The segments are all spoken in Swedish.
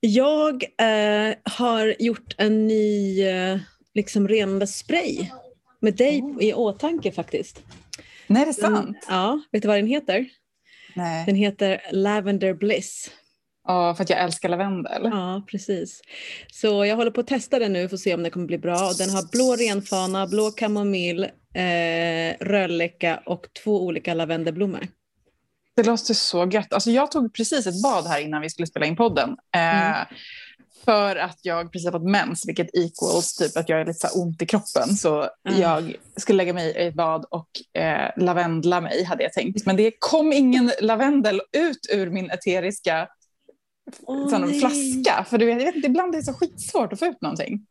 Jag eh, har gjort en ny eh, liksom renande spray med dig Oh. i åtanke faktiskt. Nej, det är Den, sant. ja, vet du vad den heter? Nej. Den heter Lavender Bliss. Ja, för att jag älskar lavendel. Ja, precis. Så jag håller på att testa den nu för att se om den kommer bli bra. Den har blå renfana, blå kamomill, eh, rödläcka och två olika lavendelblommor. Det låter så gött. Alltså, jag tog precis ett bad här innan vi skulle spela in podden. Eh, Mm. För att jag precis har fått mens, vilket equals typ att jag är lite så ont i kroppen. Så Mm. jag skulle lägga mig i ett bad och eh, lavendla mig, hade jag tänkt. Men det kom ingen lavendel ut ur min eteriska Åh, sån nej. flaska. För du vet, jag vet inte, ibland är det så skitsvårt att få ut någonting.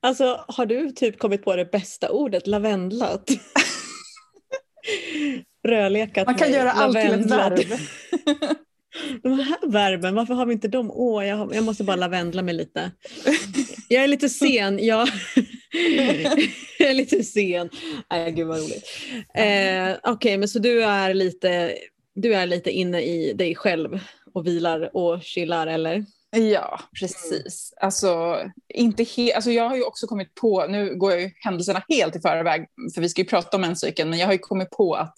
Alltså, har du typ kommit på det bästa ordet, lavendlat? Rödlekat Man kan med göra allt till ett verb. De här verben, varför har vi inte dem? Åh, jag, har, jag måste bara lavendla mig lite. Jag är lite sen. Jag, jag är lite sen. Nej, gud vad roligt. Eh, Okej, men så du är, lite, du är lite inne i dig själv och vilar och chillar, eller? Ja, precis. Alltså, inte he- alltså, jag har ju också kommit på, nu går jag ju händelserna helt i förväg, för vi ska ju prata om menscykeln, men jag har ju kommit på att,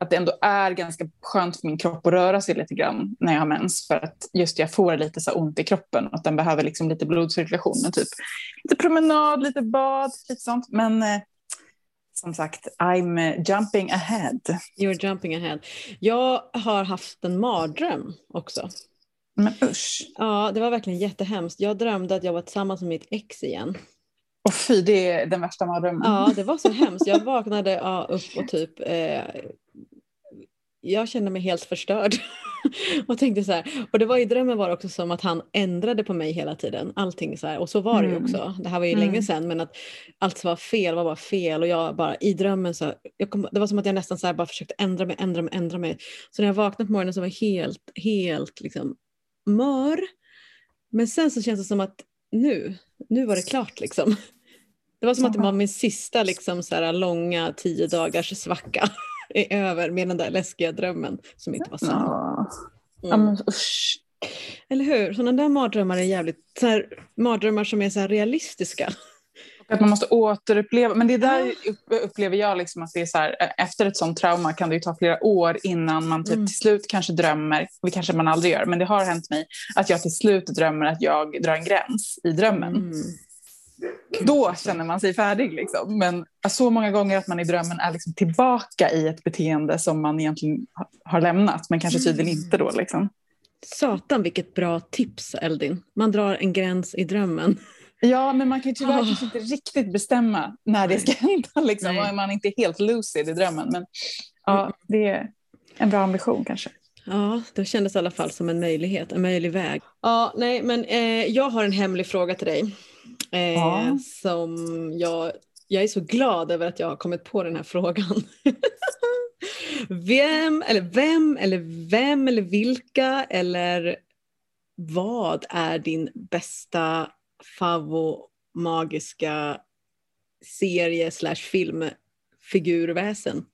att det ändå är ganska skönt för min kropp att röra sig lite grann när jag har mens, för att just jag får lite så ont i kroppen och att den behöver liksom lite blodcirkulation, typ lite promenad, lite bad, lite sånt. Men eh, som sagt, I'm eh, jumping ahead. You're jumping ahead. Jag har haft en mardröm också. Men usch. Ja, det var verkligen jättehemskt. Jag drömde att jag var tillsammans med mitt ex igen. Och fy, det är den värsta mardrömmen. Ja, det var så hemskt. Jag vaknade ja, upp och typ... Eh, jag kände mig helt förstörd. och tänkte så här, och det var i drömmen var också som att han ändrade på mig hela tiden. Allting så här. Och så var det ju Mm. också. Det här var ju Mm. länge sedan men att allt som var fel var bara fel och jag bara i drömmen så jag kom, det var som att jag nästan så här bara försökte ändra mig, ändra mig, ändra mig. Så när jag vaknade på morgonen så var jag helt, helt liksom mör. Men sen så känns det som att nu, nu var det klart liksom. Det var som att det var min sista liksom, så här, långa tio dagars svacka är över med den där läskiga drömmen som inte var sann. Ja. Ja, Mm. men usch. Eller hur? Sådana där mardrömmar är jävligt, så här, mardrömmar som är så realistiska. Att man måste återuppleva, men det där upp- upplever jag liksom att det är så här, eh, efter ett sånt trauma kan det ju ta flera år innan man typ Mm. till slut kanske drömmer, och det kanske man aldrig gör, men det har hänt mig att jag till slut drömmer att jag drar en gräns i drömmen. Mm. Då känner man sig färdig liksom. Men så många gånger att man i drömmen är liksom tillbaka i ett beteende som man egentligen ha- har lämnat, men kanske tydligen Mm. inte då liksom. Satan vilket bra tips Eldin. Man drar en gräns i drömmen. Ja, men man kan ju tyvärr kanske inte riktigt bestämma när det ska hända. Liksom. Nej. Man är inte helt lucid i drömmen. Men ja, det är en bra ambition kanske. Ja, det kändes i alla fall som en möjlighet, en möjlig väg. Ja, nej, men eh, jag har en hemlig fråga till dig. Eh, Ja. Som jag, jag är så glad över att jag har kommit på den här frågan. vem, eller vem, eller vem, eller vilka, eller vad är din bästa favvo magiska serie slash filmfigurväsen?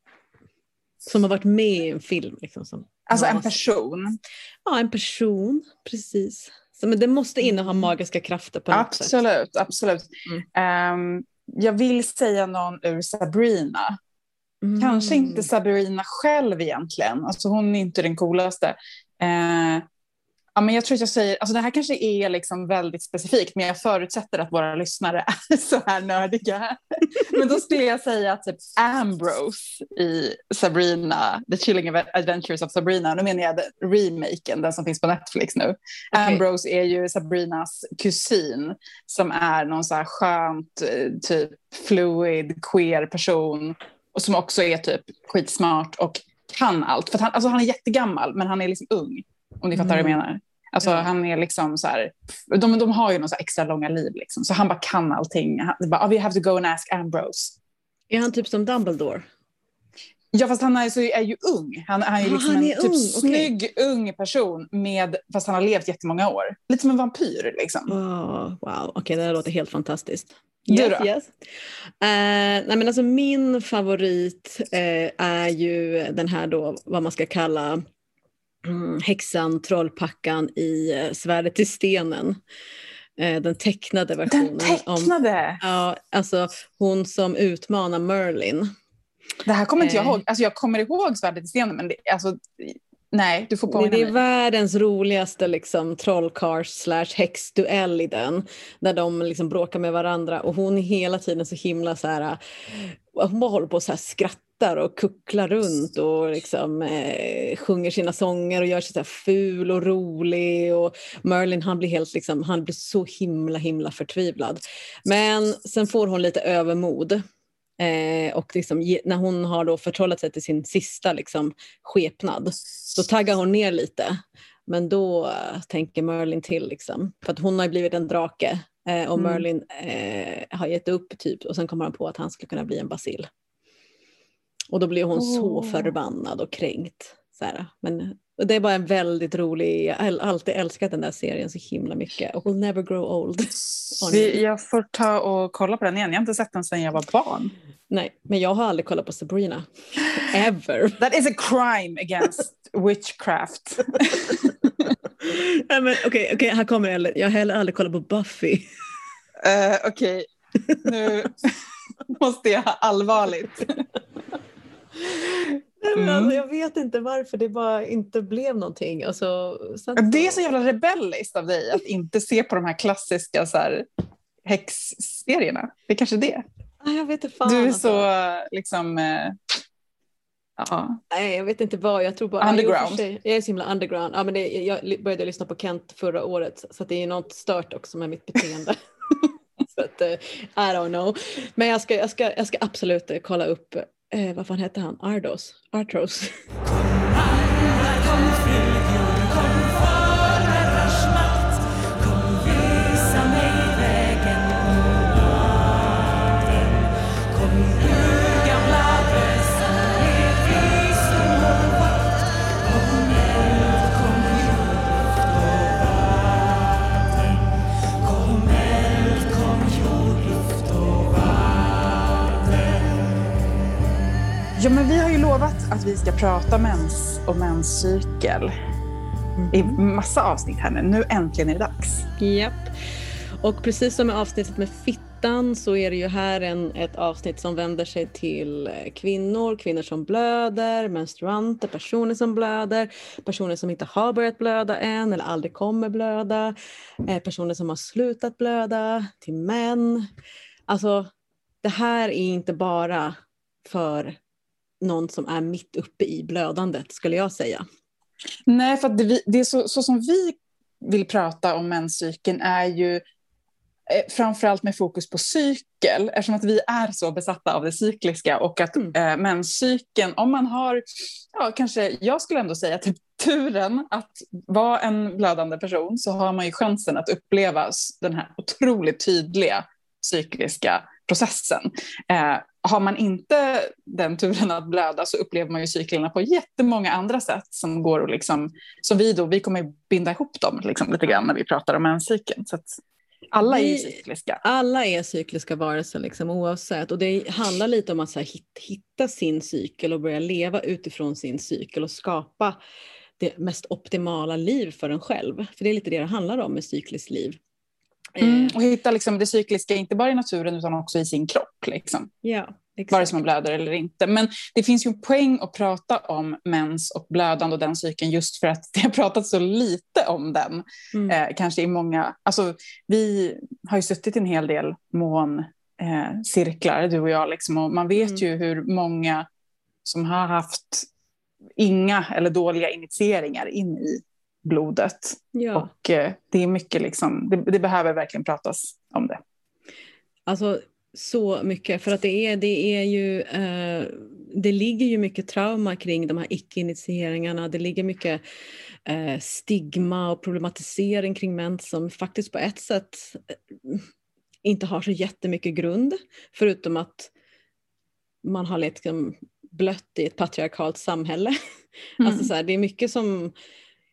Som har varit med i en film. Liksom, som Alltså en person. Ja, en person, precis. Så, men det måste inneha magiska krafter på något sätt. Absolut, absolut. Mm. Ehm, jag vill säga någon ur Sabrina. Mm. Kanske inte Sabrina själv egentligen. Alltså hon är inte den coolaste. Eh, ja, men jag tror att jag säger, alltså det här kanske är liksom väldigt specifikt, men jag förutsätter att våra lyssnare är så här nördiga. men då skulle jag säga typ Ambrose i Sabrina, The Chilling Adventures of Sabrina. Nu menar jag den- remaken, den som finns på Netflix nu. Ambrose är ju Sabrinas kusin som är någon så här skönt, eh, typ fluid, queer person och som också är typ skitsmart och kan allt. För han, alltså han är jättegammal, men han är liksom ung. Om ni fattar vad jag Mm. menar. Alltså Ja. han är liksom så här, de, de har ju någon så här extra långa liv liksom. Så han bara kan allting. Han, det bara, oh, we have to go and ask Ambrose. Är han typ som Dumbledore? Ja, fast han är, så är ju ung. Han, han är Ah, liksom han en är typ ung, okej. snygg, ung person, med, fast han har levt jättemånga år. Lite som en vampyr liksom. Oh, wow, okej det här låter helt fantastiskt. Du Yes, då? yes. Eh, nej men alltså min favorit eh, är ju den här då, vad man ska kalla mm, häxan, trollpackan i eh, Svärdet i stenen. Eh, den tecknade versionen. Den tecknade? Om, ja, alltså hon som utmanar Merlin. Det här kommer inte jag Eh. ihåg. Alltså jag kommer ihåg Svärdet i stenen men det, alltså, nej, du får påminna Det är mig. världens roligaste liksom, trollkarls slash häxduell i den. Där de liksom bråkar med varandra och hon är hela tiden så himla så här... Hon bara håller på så här skrattar och kucklar runt och liksom, eh, sjunger sina sånger och gör sig så ful och rolig. Och Merlin han blir, helt, liksom, han blir så himla himla förtvivlad. Men sen får hon lite övermod. Eh, och liksom, när hon har då förtrollat sig till sin sista liksom, skepnad så taggar hon ner lite. Men då eh, tänker Merlin till, liksom. för att hon har blivit en drake eh, och Mm. Merlin eh, har gett upp typ och sen kommer han på att han skulle kunna bli en basil. Och då blir hon så Åh. förbannad och kränkt. Så här. Men det är bara en väldigt rolig, jag har alltid älskat den där serien så himla mycket. Och will never grow old. Vi, jag får ta och kolla på den igen. Jag har inte sett den sedan jag var barn. Nej, men jag har aldrig kollat på Sabrina. Ever. That is a crime against witchcraft. Nej, men Okej, okej, här kommer Ellen. Jag har heller aldrig kollat på Buffy. Uh, Okej, nu måste jag allvarligt. Nej, men Mm. alltså, jag vet inte varför det bara inte blev någonting. Alltså, sen Det är så jävla rebelliskt av dig att inte se på de här klassiska så här, häxserierna. Det är kanske det. Jag vet inte fan. Du är alltså. så liksom... eh, ja. Nej, jag vet inte vad. Jag tror bara... Underground. Ja, jo, för sig. jag är så himla underground. Ja, men det, jag började lyssna på Kent förra året så att det är något stört också med mitt beteende. så att, eh, I don't know. Men jag ska, jag ska, jag ska absolut eh, kolla upp, eh, vad fan hette han? Ardos? Artros? ja, men vi har ju lovat att vi ska prata mens och menscykel i massa avsnitt här nu. Nu äntligen är det dags. Japp. Och precis som med avsnittet med fittan så är det ju här en, ett avsnitt som vänder sig till kvinnor, kvinnor som blöder, menstruanter, personer som blöder, personer som inte har börjat blöda än eller aldrig kommer blöda, eh, personer som har slutat blöda, till män. Alltså, det här är inte bara för någon som är mitt uppe i blödandet skulle jag säga. Nej, för det, det är så, så som vi vill prata om menscykeln är ju eh, framförallt med fokus på cykel, eftersom att vi är så besatta av det cykliska och att Mm. eh, menscykeln, om man har, ja kanske, jag skulle ändå säga typ turen att vara en blödande person så har man ju chansen att uppleva den här otroligt tydliga cykliska processen. Eh, har man inte den turen att blöda så upplever man ju cyklerna på jättemånga andra sätt som går att liksom, som vi då, vi kommer binda ihop dem liksom lite grann när vi pratar om menscykeln. Så alla är Vi- cykliska. Alla är cykliska varelser liksom, oavsett. Och det handlar lite om att så här, hit- hitta sin cykel och börja leva utifrån sin cykel och skapa det mest optimala liv för en själv. För det är lite det det handlar om med cykliskt liv. Mm. Eh, Och hitta liksom det cykliska, inte bara i naturen utan också i sin kropp. Liksom. ja, exakt. Vare sig man blöder eller inte. Men det finns ju en poäng att prata om mens och blödande och den cykeln just för att det har pratats så lite om den. Mm. Eh, kanske i många, alltså vi har ju suttit i en hel del mån eh, du och jag, liksom, och man vet Mm. ju hur många som har haft inga eller dåliga initieringar in i blodet. Ja. Och eh, det är mycket liksom, det, det behöver verkligen pratas om det. Alltså så mycket, för att det är, det är ju, eh, det ligger ju mycket trauma kring de här icke-initieringarna. Det ligger mycket eh, stigma och problematisering kring män som faktiskt på ett sätt eh, inte har så jättemycket grund, förutom att man har liksom blött i ett patriarkalt samhälle. Mm. Alltså så här, det är mycket som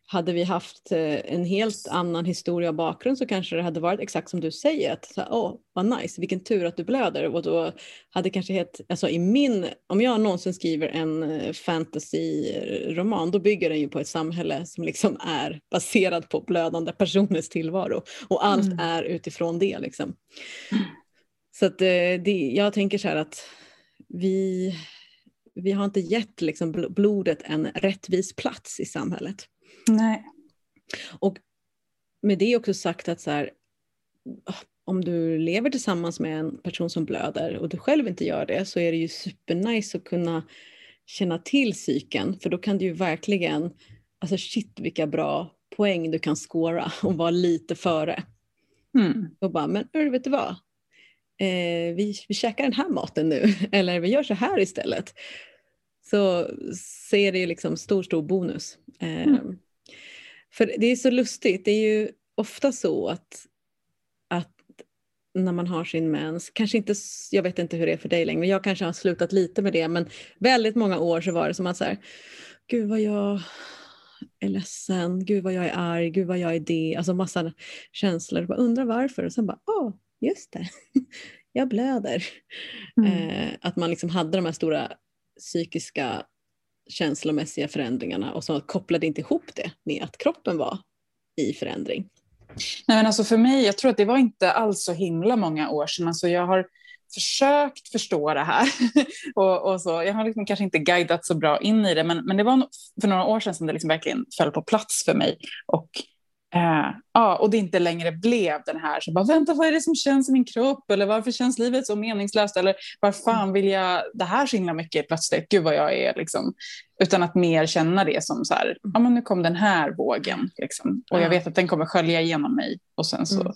hade vi haft eh, en helt annan historia och bakgrund så kanske det hade varit exakt som du säger. Att så åh, vad nice, vilken tur att du blöder. Och då hade kanske helt, alltså i min, om jag någonsin skriver en eh, fantasy-roman då bygger den ju på ett samhälle som liksom är baserat på blödande personers tillvaro. Och allt mm. är utifrån det liksom. Mm. Så att eh, det, jag tänker så här att vi, vi har inte gett liksom blodet en rättvis plats i samhället. Nej. Och med det också sagt att så här, om du lever tillsammans med en person som blöder och du själv inte gör det så är det ju supernice att kunna känna till psyken för då kan du ju verkligen, alltså shit vilka bra poäng du kan skåra och vara lite före. Mm. Och bara, men vet du vad? Eh, vi, vi käkar den här maten nu eller vi gör så här istället. Så, är det ju liksom stor, stor bonus. Eh, mm. För det är så lustigt, det är ju ofta så att, att när man har sin mens, kanske inte, jag vet inte hur det är för dig längre, jag kanske har slutat lite med det, men väldigt många år så var det som att så här, gud vad jag är ledsen, gud vad jag är arg, gud vad jag är det, alltså massa känslor. Bara undrar varför och sen bara, åh, oh, just det, jag blöder. Mm. Eh, att man liksom hade de här stora psykiska känslomässiga förändringarna och så kopplade inte ihop det med att kroppen var i förändring. Nej, men alltså för mig, jag tror att det var inte alls så himla många år sedan. Alltså jag har försökt förstå det här. och, och, så. Jag har liksom kanske inte guidat så bra in i det, men, men det var för några år sedan som det liksom verkligen föll på plats för mig. Och Eh, ja, och det inte längre blev den här, så bara, vänta vad är det som känns i min kropp? Eller varför känns livet så meningslöst? Eller var fan vill jag det här så himla mycket plötsligt? Gud vad jag är liksom. Utan att mer känna det som så här, ja men nu kom den här vågen. Liksom. Och jag vet att den kommer skölja igenom mig. Och sen så, mm.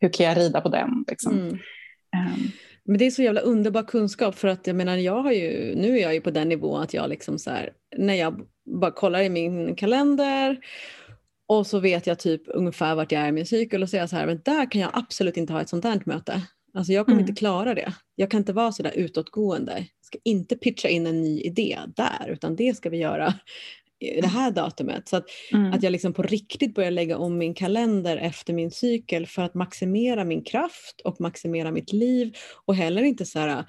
hur kan jag rida på den? Liksom. Mm. Um. Men det är så jävla underbar kunskap för att jag menar jag har ju, nu är jag ju på den nivån att jag liksom så här, när jag bara kollar i min kalender och så vet jag typ ungefär vart jag är i min cykel och säger så här, men där kan jag absolut inte ha ett sånt här möte. Alltså jag kommer mm. inte klara det. Jag kan inte vara så där utåtgående. Jag ska inte pitcha in en ny idé där, utan det ska vi göra det här datumet. Så att, mm. att jag liksom på riktigt börjar lägga om min kalender efter min cykel för att maximera min kraft och maximera mitt liv och heller inte så här,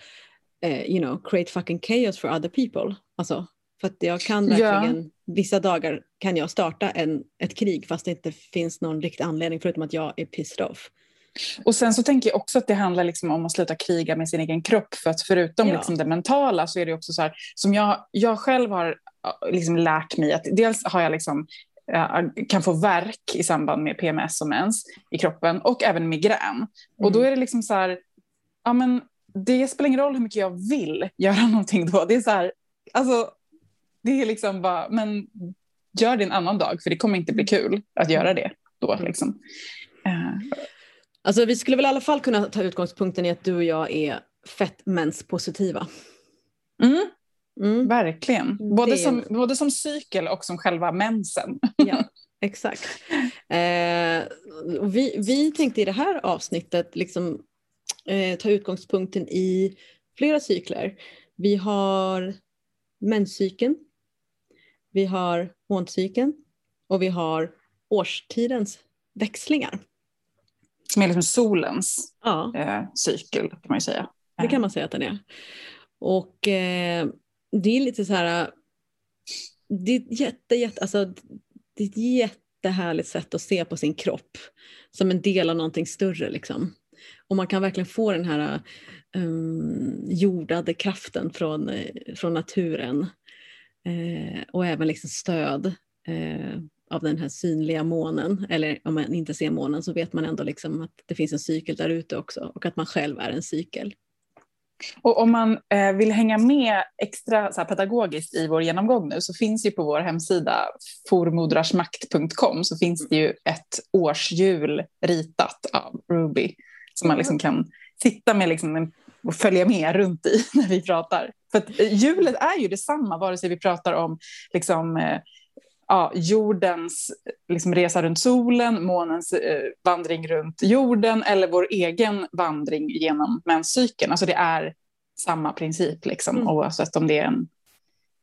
uh, you know, create fucking chaos for other people. Alltså, för att jag kan verkligen, ja. vissa dagar kan jag starta en, ett krig fast det inte finns någon riktig anledning förutom att jag är pissed off. Och sen så tänker jag också att det handlar liksom om att sluta kriga med sin egen kropp. För att förutom ja. liksom det mentala så är det också så här, som jag, jag själv har liksom lärt mig att dels har jag liksom kan få verk i samband med PMS och mens i kroppen och även migrän. Mm. Och då mm. är det liksom så här, ja men det spelar ingen roll hur mycket jag vill göra någonting då. Det är så här, alltså det är liksom bara, men gör det en annan dag för det kommer inte bli kul att göra det då. Mm. Liksom. Uh. Alltså, vi skulle väl i alla fall kunna ta utgångspunkten i att du och jag är fett menspositiva. Mm. Mm. Verkligen. Både, det... som, både som cykel och som själva mensen. ja, exakt. Eh, vi, vi tänkte i det här avsnittet liksom, eh, ta utgångspunkten i flera cykler. Vi har menscykeln, vi har måncykeln och vi har årstidens växlingar. Som är liksom solens ja. eh, cykel kan man ju säga. Det kan man säga att den är. Och eh, det är lite så här, det är, jätte, jätte, alltså, det är ett jättehärligt sätt att se på sin kropp som en del av någonting större. Liksom. Och man kan verkligen få den här um, jordade kraften från, eh, från naturen eh, och även liksom stöd eh, av den här synliga månen. Eller om man inte ser månen så vet man ändå liksom att det finns en cykel där ute också och att man själv är en cykel. Och om man eh, vill hänga med extra så pedagogiskt i vår genomgång nu så finns ju på vår hemsida formodrarsmakt.com så finns det ju ett årshjul ritat av Ruby som man liksom kan sitta med liksom och följa med runt i när vi pratar. För eh, hjulet är ju detsamma vare sig vi pratar om liksom, eh, ja, jordens liksom, resa runt solen, månens eh, vandring runt jorden eller vår egen vandring genom menscykeln. Alltså det är samma princip liksom, mm. oavsett om det är en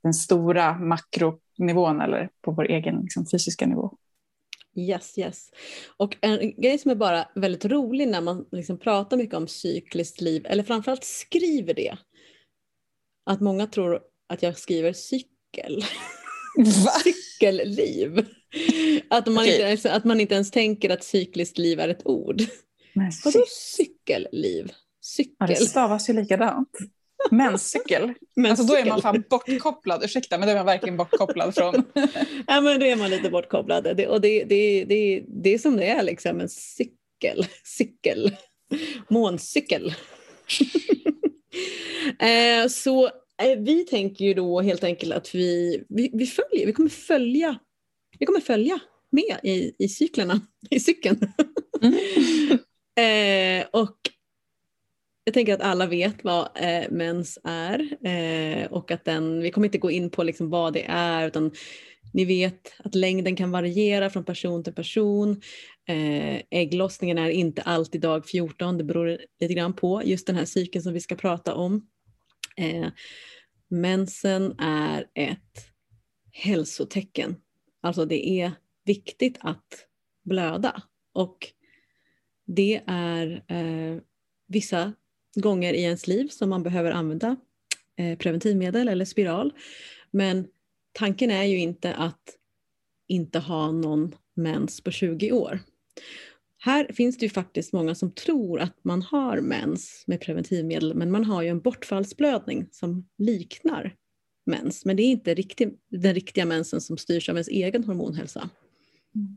den stora makronivån eller på vår egen liksom, fysiska nivå. Yes, yes. Och en grej som är bara väldigt rolig när man liksom pratar mycket om cykliskt liv, eller framförallt skriver det, att många tror att jag skriver cykel. Cykelliv. Att man, okay. inte ens, att man inte ens tänker att cykliskt liv är ett ord. Vadå cykelliv? Cykel. Ja, det stavas ju likadant. Menscykel. Alltså då är man fan bortkopplad, ursäkta men då är man verkligen bortkopplad från... ja men då är man lite bortkopplad det, och det, det, det, det är som det är liksom, en cykel, cykel, måncykel. eh, så eh, vi tänker ju då helt enkelt att vi, vi, vi följer, vi kommer följa, vi kommer följa med i, i cyklerna, i cykeln. Mm. eh, och jag tänker att alla vet vad eh, mens är och att den, vi kommer inte gå in på liksom vad det är utan ni vet att längden kan variera från person till person. Eh, ägglossningen är inte alltid dag 14, det beror lite grann på just den här cykeln som vi ska prata om. Eh, mensen är ett hälsotecken. Alltså det är viktigt att blöda och det är eh, vissa gånger i ens liv som man behöver använda eh, preventivmedel eller spiral. Men tanken är ju inte att inte ha någon mens på 20 år. Här finns det ju faktiskt många som tror att man har mens med preventivmedel men man har ju en bortfallsblödning som liknar mens. Men det är inte riktig, den riktiga mensen som styrs av ens egen hormonhälsa. Mm.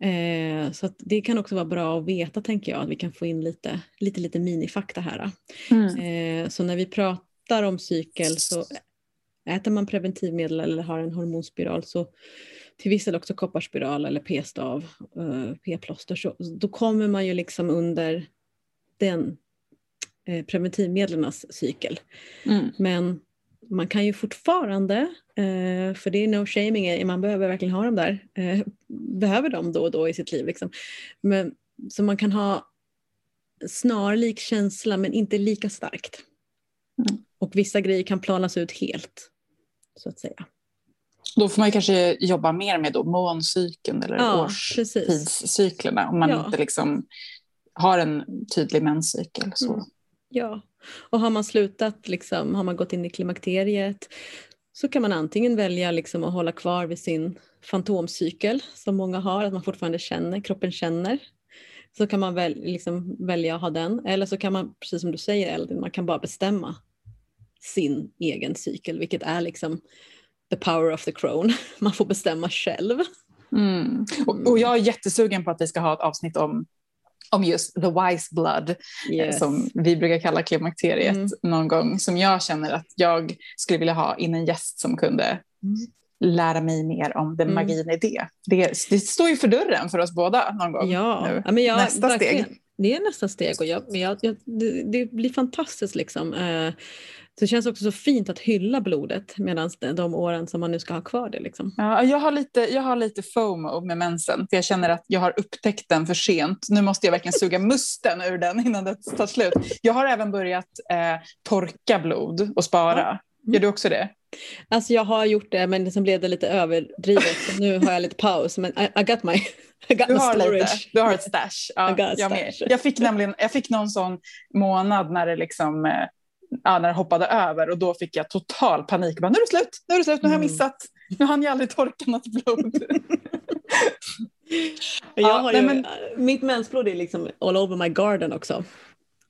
Eh, så det kan också vara bra att veta tänker jag, att vi kan få in lite, lite, lite minifakta här. Mm. Eh, så när vi pratar om cykel så äter man preventivmedel eller har en hormonspiral så till viss del också kopparspiral eller p-stav, eh, p-plåster, så då kommer man ju liksom under den eh, preventivmedlens cykel. Mm. Men man kan ju fortfarande, eh, för det är no shaming, man behöver verkligen ha dem där, eh, behöver dem då och då i sitt liv. Liksom. Men, så man kan ha snarlik känsla men inte lika starkt. Mm. Och vissa grejer kan planas ut helt, så att säga. Då får man kanske jobba mer med då måncykeln eller ja, årstidscyklerna om man ja. inte liksom har en tydlig menscykel. Så. Mm. Ja, och har man slutat, liksom, har man gått in i klimakteriet så kan man antingen välja liksom att hålla kvar vid sin fantomcykel som många har, att man fortfarande känner, kroppen känner. Så kan man väl, liksom välja att ha den eller så kan man, precis som du säger Eldin, man kan bara bestämma sin egen cykel vilket är liksom the power of the crone. Man får bestämma själv. Mm. Och, och, jag är jättesugen på att vi ska ha ett avsnitt om om just the wise blood, eh, yes. som vi brukar kalla klimakteriet mm. någon gång, som jag känner att jag skulle vilja ha in en gäst som kunde mm. lära mig mer om den mm. magin i det. det. det. står ju för dörren för oss båda någon gång ja. nu. Ja, men jag, nästa steg. Det är nästa steg och jag, jag, jag det, det, blir fantastiskt liksom. Eh, så det känns också så fint att hylla blodet medan de åren som man nu ska ha kvar det. Liksom. Ja, jag, har lite, jag har lite FOMO med mensen. För jag känner att jag har upptäckt den för sent. Nu måste jag verkligen suga musten ur den innan det tar slut. Jag har även börjat eh, torka blod och spara. Ja. Mm. Gör du också det? Alltså jag har gjort det men sen blev det lite överdrivet. Så nu har jag lite paus. Men I, I got my, I got du, har lite, du har ett stash. Ja, jag, stash. jag, fick nämligen, jag fick någon sån månad när det liksom eh, ja, när det hoppade över och då fick jag total panik. Bara, nu är det slut, nu är det slut, nu har jag mm. missat. Nu hann jag aldrig torka något blod. jag har ja, ju, men... Mitt mensblod är liksom all over my garden också.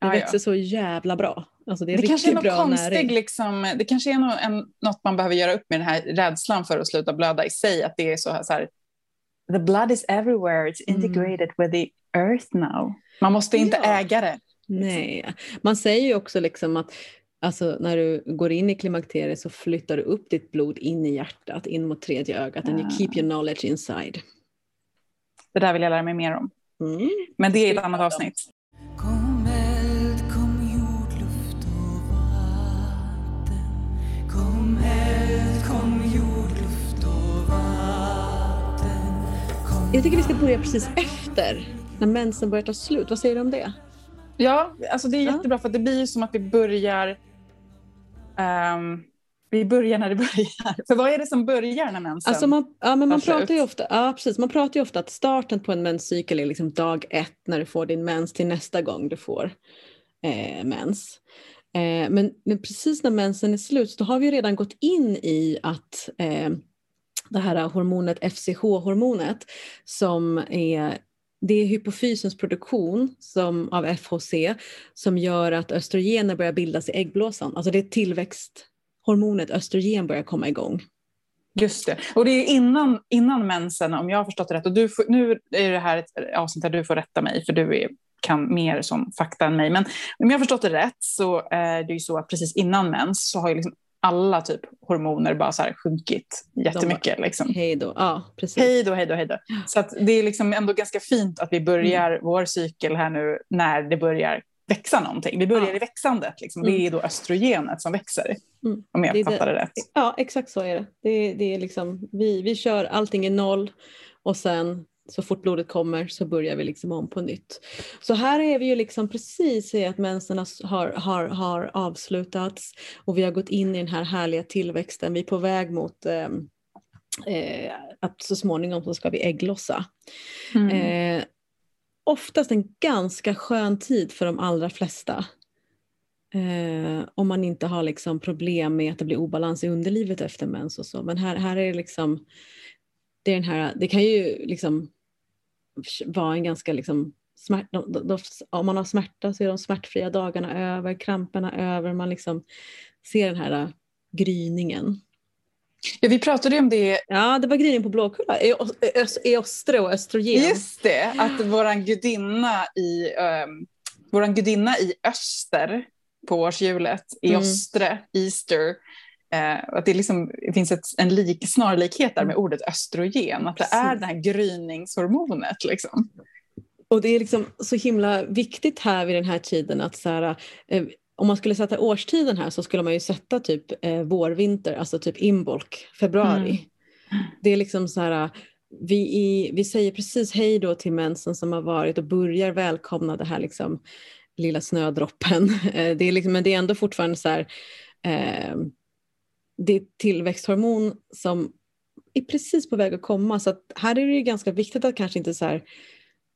Det växer ja. så jävla bra. Alltså det är det kanske är något konstigt, liksom, det kanske är något, en, något man behöver göra upp med den här rädslan för att sluta blöda i sig. Att det är så här, så här the blood is everywhere, it's mm. integrated mm. with the earth now. Man måste inte ja. äga det. Nej, man säger ju också liksom att alltså, när du går in i klimakteriet så flyttar du upp ditt blod in i hjärtat, in mot tredje ögat, and you keep your knowledge inside. Det där vill jag lära mig mer om. Mm. Men det är ett annat avsnitt. Kom eld, kom jord, luft och vatten. Kom eld, kom jord, luft och vatten. Kom jag tycker vi ska börja precis efter, när mensen börjar ta slut. Vad säger du om det? Ja, alltså det är jättebra för det blir som att vi börjar um, Vi börjar när det börjar. För vad är det som börjar när mensen Alltså man, ja, men man, tar pratar ju ofta, ja, precis, man pratar ju ofta att starten på en menscykel är liksom dag ett när du får din mens till nästa gång du får eh, mens. Eh, men, men precis när mensen är slut så har vi redan gått in i att eh, det här hormonet FCH-hormonet som är det är hypofysens produktion som, av FHC som gör att östrogener börjar bildas i äggblåsan. Alltså det är tillväxthormonet östrogen börjar komma igång. Just det. Och det är innan, innan mensen, om jag har förstått det rätt. Och du får, nu är det här ett avsnitt där du får rätta mig, för du är, kan mer som fakta än mig. Men om jag har förstått det rätt så eh, är det ju så att precis innan mens så har ju liksom alla typ hormoner bara så här sjunkit jättemycket. Liksom. Hej då. Ja, precis. Hej då, hej då, hej då. Så det är liksom ändå ganska fint att vi börjar mm. vår cykel här nu när det börjar växa någonting. Vi börjar ja. i växandet. Liksom. Mm. Det är då östrogenet som växer. Mm. Om jag det fattar det, det rätt. Ja, exakt så är det. det, det är liksom, vi, vi kör allting i noll och sen så fort blodet kommer så börjar vi liksom om på nytt. Så här är vi ju liksom precis i att mensen har, har, har avslutats och vi har gått in i den här härliga tillväxten. Vi är på väg mot eh, eh, att så småningom så ska vi ägglossa. Mm. Eh, oftast en ganska skön tid för de allra flesta. Eh, om man inte har liksom problem med att det blir obalans i underlivet efter mens och så. Men här, här är det liksom det, är den här, det kan ju liksom vara en ganska liksom smärt, de, de, de, om man har smärta så är de smärtfria dagarna över, kramperna över, man liksom ser den här gryningen. Ja, vi pratade ju om det. Ja, det var gryning på Blåkulla, eostre och östrogen. Just det, att våran gudinna i, um, våran gudinna i öster på årshjulet, eostre, mm. Easter, Eh, att det, liksom, det finns ett, en lik, snarlikhet där med mm. ordet östrogen, att det är det här gryningshormonet. Liksom. Och det är liksom så himla viktigt här vid den här tiden att så här, eh, om man skulle sätta årstiden här så skulle man ju sätta typ eh, vårvinter, alltså typ inbolk, februari. Mm. Det är liksom så här, vi, i, vi säger precis hej då till mensen som har varit och börjar välkomna det här liksom lilla snödroppen. Eh, det är liksom, men det är ändå fortfarande så här, eh, det är tillväxthormon som är precis på väg att komma. Så att här är det ganska viktigt att kanske inte så här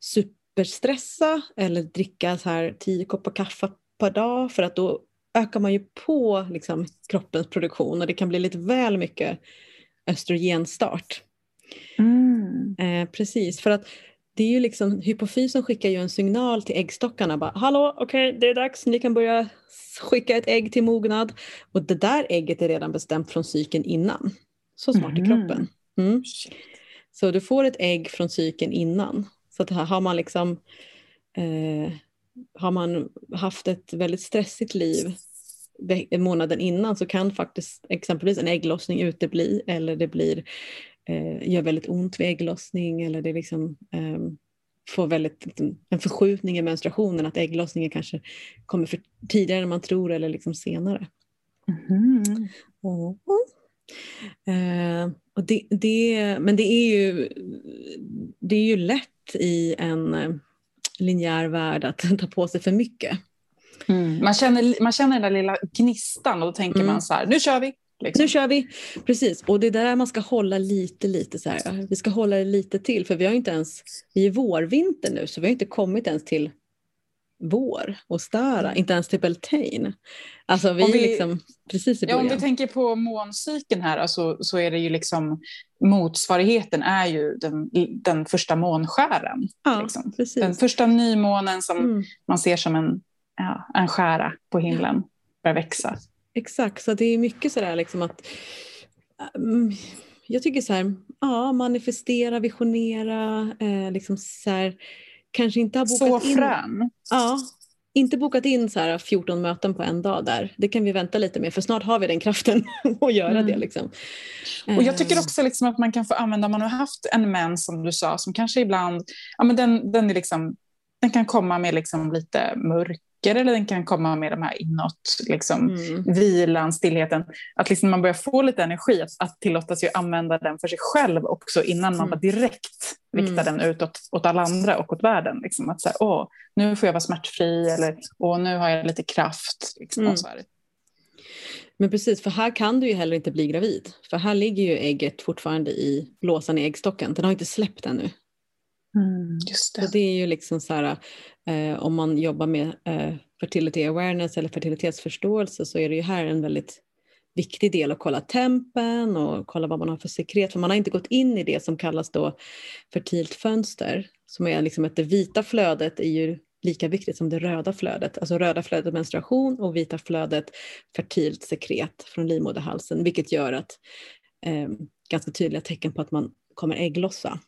superstressa eller dricka så här tio koppar kaffe per dag för att då ökar man ju på liksom, kroppens produktion och det kan bli lite väl mycket östrogenstart. Mm. Eh, precis, för att det är ju liksom, hypofysen skickar ju en signal till äggstockarna. Bara, Hallå, okej, okay, det är dags, ni kan börja skicka ett ägg till mognad. Och det där ägget är redan bestämt från cykeln innan. Så smart mm. i kroppen. Mm. Så du får ett ägg från cykeln innan. Så att här har man liksom eh, har man haft ett väldigt stressigt liv månaden innan så kan faktiskt exempelvis en ägglossning utebli eller det blir eh, gör väldigt ont vid ägglossning eller det liksom eh, får väldigt, liksom, en förskjutning i menstruationen, att ägglossningen kanske kommer för tidigare än man tror eller liksom senare. Mm. Och, eh, och det, det, men det är, ju, det är ju lätt i en eh, linjär värld att ta på sig för mycket. Mm. Man, känner, man känner den där lilla gnistan och då tänker mm. man så här, nu kör vi. Liksom. Nu kör vi! Precis, och det är där man ska hålla lite, lite så här. Vi ska hålla det lite till, för vi har inte ens, vi är vårvinter nu, så vi har inte kommit ens till vår och Stara, mm. inte ens till Beltane. Alltså vi, vi är liksom precis i början. Ja, om vi tänker på måncykeln här alltså, så är det ju liksom motsvarigheten är ju den, den första månskären. Ja, liksom. precis. Den första nymånen som mm. man ser som en, ja, en skära på himlen börjar växa. Exakt, så det är mycket sådär liksom att um, jag tycker så här, ja, manifestera, visionera, eh, liksom så här, kanske inte ha bokat så in. frän. Ja, inte bokat in så här 14 möten på en dag där. Det kan vi vänta lite med för snart har vi den kraften att göra mm. det. Liksom. Och jag tycker eh. också liksom att man kan få använda, om man har haft en mens som du sa, som kanske ibland, ja men den, den är liksom den kan komma med liksom lite mörk eller den kan komma med de här inåt, liksom, mm. vilan, stillheten. Att liksom man börjar få lite energi, att, att tillåta sig att använda den för sig själv också innan man mm. direkt riktar mm. den utåt åt alla andra och åt världen. Liksom, att så åh, nu får jag vara smärtfri eller åh, nu har jag lite kraft. Liksom, mm. så här. Men precis, för här kan du ju heller inte bli gravid. För här ligger ju ägget fortfarande i blåsan i äggstocken. Den har inte släppt ännu. Mm, just det. Så det är ju liksom så här, eh, om man jobbar med eh, fertility awareness eller fertilitetsförståelse så är det ju här en väldigt viktig del att kolla tempen och kolla vad man har för sekret. För man har inte gått in i det som kallas då fertilt fönster. Som är liksom att det vita flödet är ju lika viktigt som det röda flödet. Alltså röda flödet menstruation och vita flödet fertilt sekret från livmoderhalsen. Vilket gör att eh, ganska tydliga tecken på att man kommer ägglossa.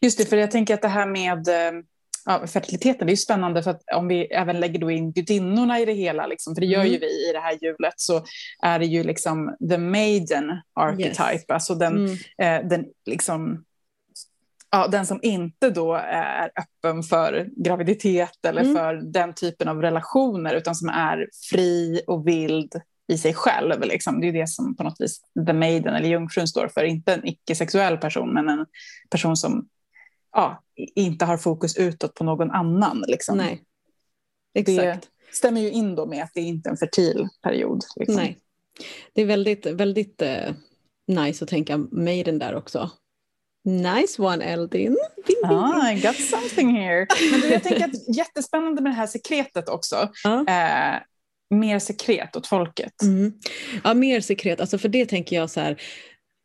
Just det, för jag tänker att det här med eh, ja, fertiliteten, det är spännande för att om vi även lägger då in gudinnorna i det hela, liksom, för det gör mm. ju vi i det här hjulet, så är det ju liksom the maiden archetype, yes. alltså den, mm. eh, den liksom ja, den som inte då är öppen för graviditet eller mm. för den typen av relationer utan som är fri och vild i sig själv. Liksom. Det är det som på något vis the maiden eller jungfrun står för. Inte en icke-sexuell person men en person som ja, inte har fokus utåt på någon annan. Liksom. Nej, exakt. Det stämmer ju in då med att det inte är en fertil period. Liksom. Nej, det är väldigt, väldigt uh, nice att tänka maiden där också. Nice one Eldin. Ah, I got something here. Men du, jag tänker att jättespännande med det här sekretet också. Ah. Eh, mer sekret åt folket. Mm. Ja, mer sekret. Alltså för det tänker jag så här,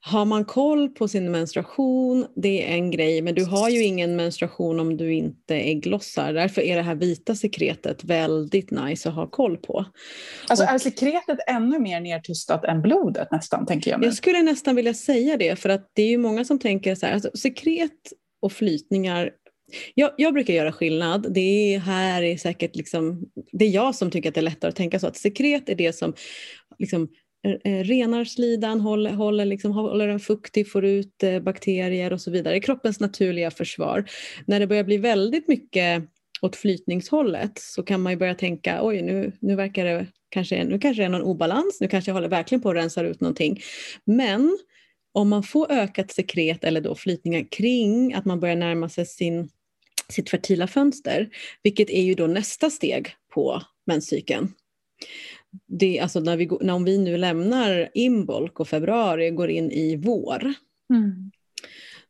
har man koll på sin menstruation, det är en grej, men du har ju ingen menstruation om du inte ägglossar. Därför är det här vita sekretet väldigt nice att ha koll på. Alltså och, är sekretet ännu mer nedtystat än blodet nästan, tänker jag. Mig. Jag skulle nästan vilja säga det, för att det är ju många som tänker så här, alltså, sekret och flytningar jag, jag, brukar göra skillnad. Det är här är säkert liksom, det är jag som tycker att det är lättare att tänka så att sekret är det som liksom Eh, eh, renar slidan, håller, håller, liksom, håller den fuktig, får ut eh, bakterier och så vidare. Kroppens naturliga försvar. När det börjar bli väldigt mycket åt flytningshållet så kan man ju börja tänka oj nu, nu verkar det kanske, nu kanske det är någon obalans, nu kanske jag håller verkligen på att rensa ut någonting. Men om man får ökat sekret eller då flytningar kring att man börjar närma sig sin, sitt fertila fönster, vilket är ju då nästa steg på menscykeln det, alltså när vi, när om vi nu lämnar inbolk och februari och går in i vår, mm.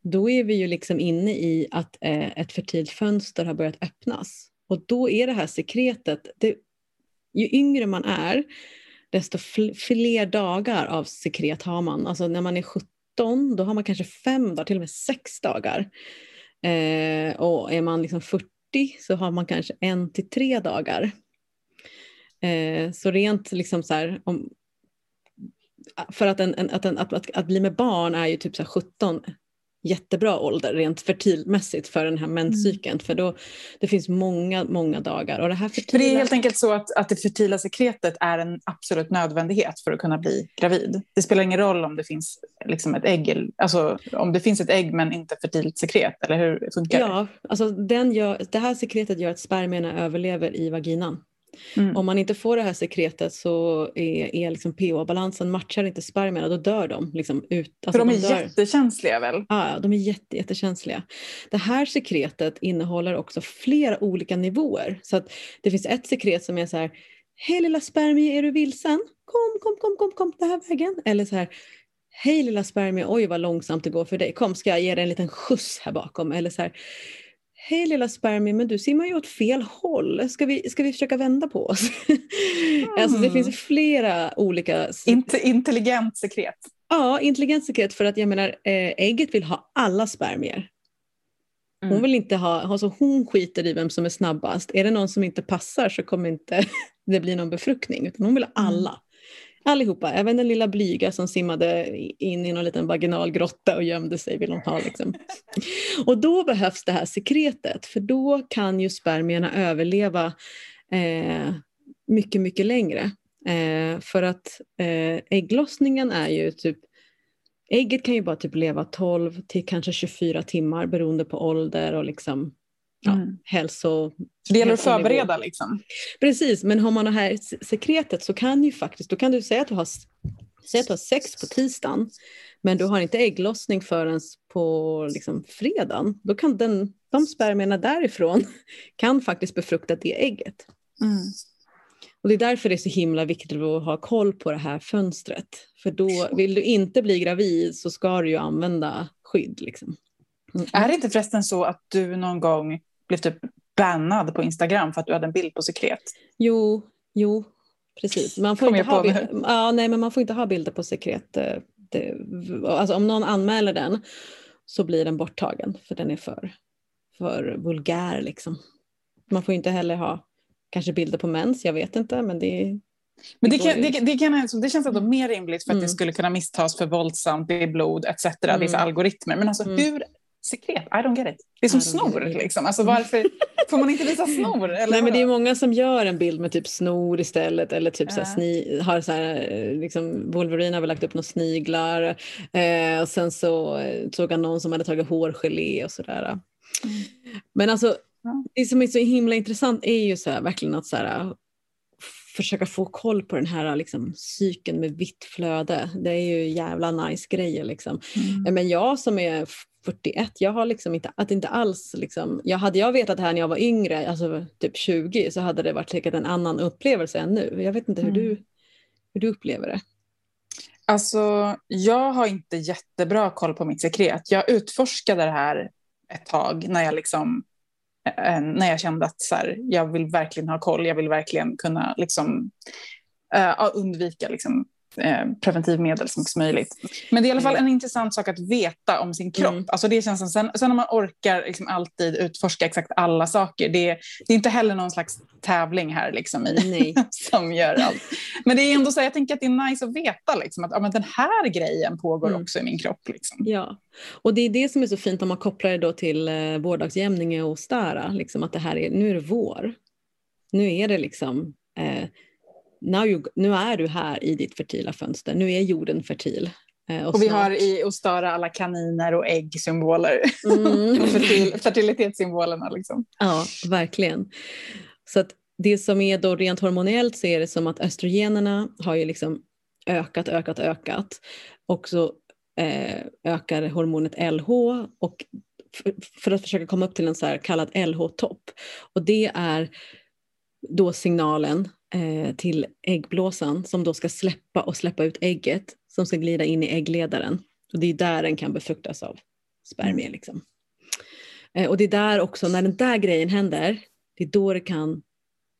då är vi ju liksom inne i att eh, ett fertilt fönster har börjat öppnas. Och då är det här sekretet, det, ju yngre man är, desto fler dagar av sekret har man. Alltså när man är 17, då har man kanske fem dagar, till och med sex dagar. Eh, och är man liksom 40 så har man kanske en till tre dagar. Eh, så rent liksom så här, om, för att, en, en, att, en, att, att, att, bli med barn är ju typ så 17 jättebra ålder rent fertilmässigt för den här menscykeln. Mm. För då, det finns många, många dagar. Och det, här fertila... för det är helt enkelt så att, att det fertila sekretet är en absolut nödvändighet för att kunna bli gravid. Det spelar ingen roll om det finns liksom ett ägg, alltså om det finns ett ägg men inte fertilt sekret, eller hur funkar det? Ja, alltså den gör, det här sekretet gör att spermierna överlever i vaginan. Mm. Om man inte får det här sekretet så är, är liksom pH-balansen matchar inte spermierna, då dör de. Liksom ut, alltså För de är de jättekänsliga väl? Ja, de är jätte, jättekänsliga. Det här sekretet innehåller också flera olika nivåer. Så att det finns ett sekret som är så här, hej lilla spermie, är du vilsen? Kom, kom, kom, kom, kom den här vägen. Eller så här, hej lilla spermie, oj vad långsamt det går för dig, kom ska jag ge dig en liten skjuts här bakom. Eller så här, Hej lilla spermie, men du simmar ju åt fel håll. Ska vi, ska vi försöka vända på oss? Mm. alltså, det finns flera olika... Int intelligent sekret. Ja, intelligent sekret för att jag menar eh, ägget vill ha alla spermier. Hon mm. vill inte ha, alltså hon skiter i vem som är snabbast. Är det någon som inte passar så kommer inte det bli någon befruktning utan hon vill ha mm. alla. Allihopa, även den lilla blyga som simmade in i någon liten vaginal grotta och gömde sig vill hon ha. Liksom. Och då behövs det här sekretet för då kan ju spermierna överleva eh, mycket, mycket längre. Eh, för att eh, ägglossningen är ju typ Ägget kan ju bara typ leva 12 till kanske 24 timmar beroende på ålder och liksom ja, mm. hälso... Så det gäller att förbereda liksom? Precis, men har man det här sekretet så kan ju faktiskt, då kan du säga att du har, säg att du har sex på tisdagen men du har inte ägglossning förrän på liksom, fredagen. Då kan den, de spermierna därifrån kan faktiskt befrukta det ägget. Mm. Och det är därför det är så himla viktigt att ha koll på det här fönstret. För då vill du inte bli gravid så ska du ju använda skydd. Liksom. Mm. Är det inte förresten så att du någon gång blev typ bannad på Instagram för att du hade en bild på sekret? Jo, jo, precis. Man får, inte ha, ja, nej, men man får inte ha bilder på sekret. Det, alltså om någon anmäler den så blir den borttagen för den är för, för vulgär. Liksom. Man får inte heller ha kanske bilder på mens, jag vet inte. Men det, men det, kan, det, det, kan, det känns ändå mer rimligt för att mm. det skulle kunna misstas för våldsamt, det är blod etc. Mm. Det är algoritmer. Men alltså mm. hur sekret? I don't get it. Det är som snor. Liksom. Alltså, varför får man inte visa snor? Eller Nej, men det är många som gör en bild med typ snor istället eller typ äh. så sni, har så här, liksom, Wolverine har väl lagt upp några sniglar eh, och sen så eh, såg han någon som hade tagit hårgelé och sådär. Mm. Men alltså ja. det som är så himla intressant är ju så här, verkligen att så här, försöka få koll på den här liksom, cykeln med vitt flöde. Det är ju jävla nice grejer. Liksom. Mm. Men jag som är 41, jag har liksom inte, att inte alls liksom, jag hade jag vetat det här när jag var yngre, alltså typ 20, så hade det varit säkert en annan upplevelse än nu. Jag vet inte hur, mm. du, hur du upplever det. Alltså, jag har inte jättebra koll på mitt sekret. Jag utforskade det här ett tag när jag liksom eh, när jag kände att så här, jag vill verkligen ha koll, jag vill verkligen kunna liksom, uh, undvika liksom, preventivmedel så mycket som möjligt. Men det är i alla fall en intressant sak att veta om sin kropp. Mm. Alltså det känns som, sen, sen när man orkar liksom alltid utforska exakt alla saker, det, det är inte heller någon slags tävling här liksom i, som gör allt. Men det är ändå så jag tänker att det är nice att veta liksom, att ja, men den här grejen pågår mm. också i min kropp. Liksom. Ja, och det är det som är så fint om man kopplar det då till eh, vårdagsjämning och Stara, liksom att det här är, nu är det vår. Nu är det liksom eh, you, nu är du här i ditt fertila fönster, nu är jorden fertil. Eh, och, och vi har i Ostara alla kaniner och äggsymboler, mm. Fertil, fertilitetssymbolerna. Liksom. Ja, verkligen. Så att det som är då rent hormonellt så är det som att östrogenerna har ju liksom ökat, ökat, ökat och så eh, ökar hormonet LH och för att försöka komma upp till en så här kallad LH-topp. Och det är då signalen eh, till äggblåsan som då ska släppa och släppa ut ägget som ska glida in i äggledaren. Och det är där den kan befruktas av spermier. Mm. Liksom. Eh, och det är där också, när den där grejen händer, det är då det kan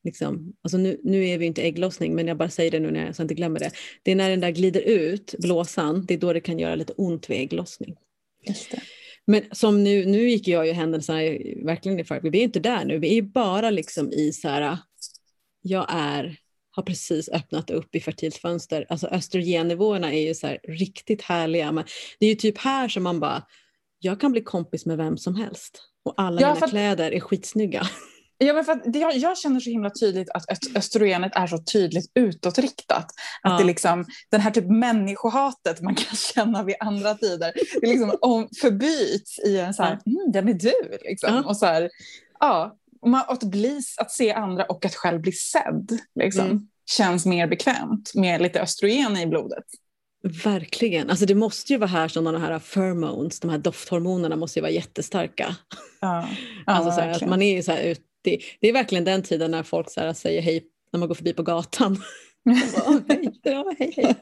Liksom, alltså nu, nu är vi inte ägglossning, men jag bara säger det nu när jag, så jag inte glömmer det. Det är när den där glider ut, blåsan, det är då det kan göra lite ont vid ägglossning. Men som nu, nu gick jag ju händelserna verkligen i förväg. Vi är inte där nu, vi är bara liksom i så här, jag är, har precis öppnat upp i fertilt fönster. Alltså östrogennivåerna är ju så riktigt härliga. Men det är ju typ här som man bara, jag kan bli kompis med vem som helst och alla ja, mina kläder är skitsnygga. Ja, men för att jag, jag, känner så himla tydligt att östrogenet är så tydligt utåtriktat. Att ja. det liksom, den här typ människohatet man kan känna vid andra tider, det liksom om, förbyts i en så här, ja. mm, den är du. Liksom. Ja. Och så här, ja, man, att, bli, att se andra och att själv bli sedd liksom, mm. känns mer bekvämt med lite östrogen i blodet. Verkligen. Alltså det måste ju vara här som de här pheromones, de här dofthormonerna måste ju vara jättestarka. Ja, ja alltså så här, att man är så här det, det, är verkligen den tiden när folk så här säger hej när man går förbi på gatan. bara, hej, ja, hej, hej.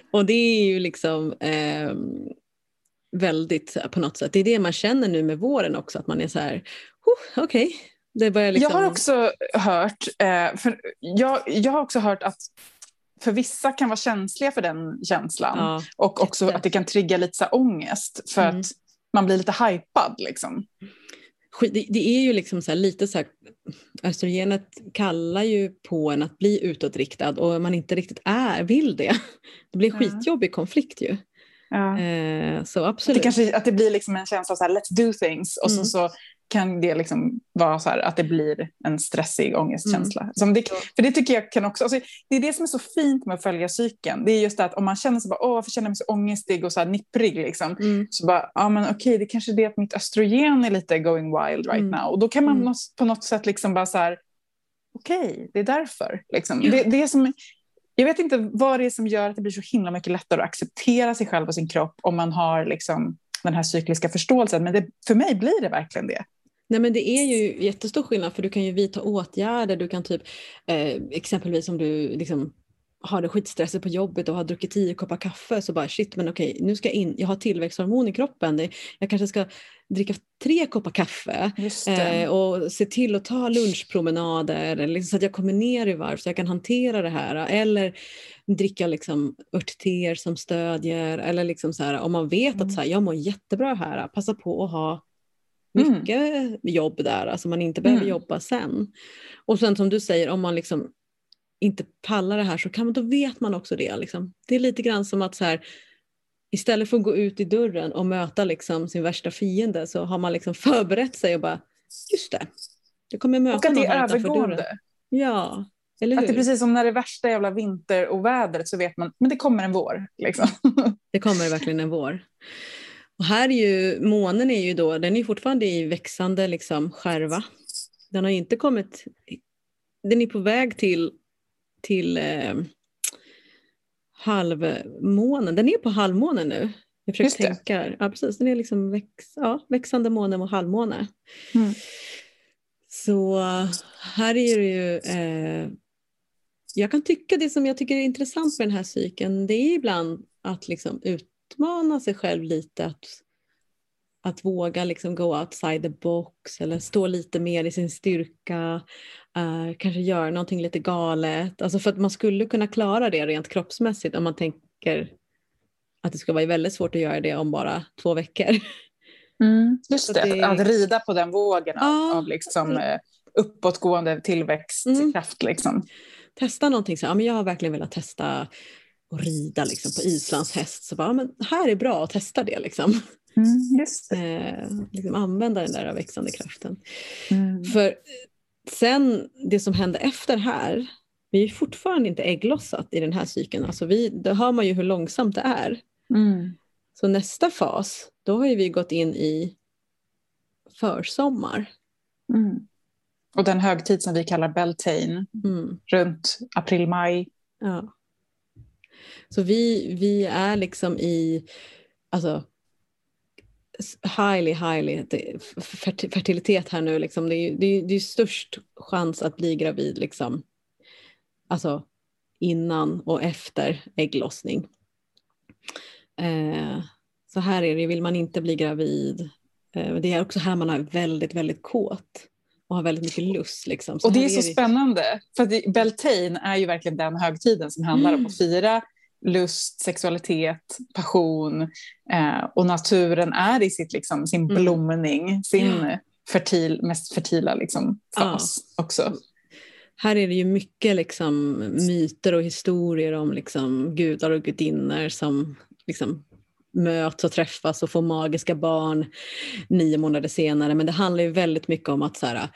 och det är ju liksom eh, väldigt på något sätt, det är det man känner nu med våren också, att man är så här, okej. Okay. Liksom... Jag har också hört, eh, för jag, jag har också hört att för vissa kan vara känsliga för den känslan ja, och också jätte. att det kan trigga lite så ångest för mm. att man blir lite hypad. Liksom. Det, det är ju liksom så lite så här, östrogenet kallar ju på en att bli utåtriktad och man inte riktigt är, vill det. Det blir skitjobbig konflikt ju. Ja. Eh, så absolut. Att det, kanske, att det blir liksom en känsla av så här, let's do things och mm. så, så kan det liksom vara så här att det blir en stressig ångestkänsla. Mm. Som det, för det tycker jag kan också, alltså, det är det som är så fint med att följa cykeln. Det är just det att om man känner sig bara, åh varför känner jag mig så ångestig och så här nipprig liksom. Mm. Så bara, ja men okej det kanske är det att mitt östrogen är lite going wild right mm. now. Och då kan man mm. på något sätt liksom bara så här, okej det är därför. Liksom. Det, det är som, jag vet inte vad det är som gör att det blir så himla mycket lättare att acceptera sig själv och sin kropp om man har liksom den här cykliska förståelsen. Men det, för mig blir det verkligen det. Nej men det är ju jättestor skillnad för du kan ju vidta åtgärder, du kan typ eh, exempelvis om du liksom har det skitstressigt på jobbet och har druckit tio koppar kaffe så bara shit men okej nu ska jag in, jag har tillväxthormon i kroppen, jag kanske ska dricka tre koppar kaffe eh, och se till att ta lunchpromenader liksom, så att jag kommer ner i varv så jag kan hantera det här. Eller dricka liksom örtteer som stödjer eller liksom så här, om man vet mm. att så här, jag mår jättebra här, passa på att ha mycket mm. jobb där, alltså man inte behöver mm. jobba sen. Och sen som du säger, om man liksom inte pallar det här så kan man, då vet man också det. Liksom. Det är lite grann som att så här, istället för att gå ut i dörren och möta liksom sin värsta fiende så har man liksom förberett sig och bara, just det, jag kommer möta någon här utanför dörren. Ja, eller hur? Att det är precis som när det är värsta jävla vinterovädret så vet man, men det kommer en vår. Liksom. Det kommer verkligen en vår. Och här är ju, månen är ju då, den är fortfarande i växande liksom skärva. Den har inte kommit, den är på väg till till eh, halvmånen. Den är på halvmånen nu. Jag försöker tänka. Ja, precis. Den är liksom väx, ja, växande måne och halvmåne. Mm. Så här är det ju... Eh, jag kan tycka det som jag tycker är intressant med den här cykeln det är ibland att liksom utmana sig själv lite. Att, att våga liksom go outside the box eller stå lite mer i sin styrka. Uh, kanske göra någonting lite galet. Alltså för att man skulle kunna klara det rent kroppsmässigt om man tänker att det ska vara väldigt svårt att göra det om bara två veckor. Mm, just det, det, att rida på den vågen av, ah, av liksom, uh, uppåtgående tillväxtkraft. Mm. Liksom. Testa någonting, så, ja, men jag har verkligen velat testa att rida liksom, på islandshäst. Så bara, men här är bra att testa det. Liksom. Mm, just eh, liksom använda den där växande kraften. Mm. För sen det som hände efter här, vi är fortfarande inte ägglossat i den här cykeln. Alltså vi, då hör man ju hur långsamt det är. Mm. Så nästa fas, då har vi gått in i försommar. Mm. Och den högtid som vi kallar Beltane, mm. runt april-maj. Ja. Så vi, vi är liksom i, alltså highly, highly fertilitet här nu. Liksom. Det, är, det, är, det är störst chans att bli gravid liksom. alltså, innan och efter ägglossning. Eh, så här är det, vill man inte bli gravid. Eh, det är också här man är väldigt, väldigt kåt och har väldigt mycket lust. Liksom. och det är så är det... spännande, för Beltane är ju verkligen den högtiden som handlar mm. om att fira lust, sexualitet, passion eh, och naturen är i sitt, liksom, sin mm. blomning, sin ja. fertil, mest fertila liksom, fas ja. också. Här är det ju mycket liksom, myter och historier om liksom, gudar och gudinnor som liksom, möts och träffas och får magiska barn nio månader senare. Men det handlar ju väldigt mycket om att så här,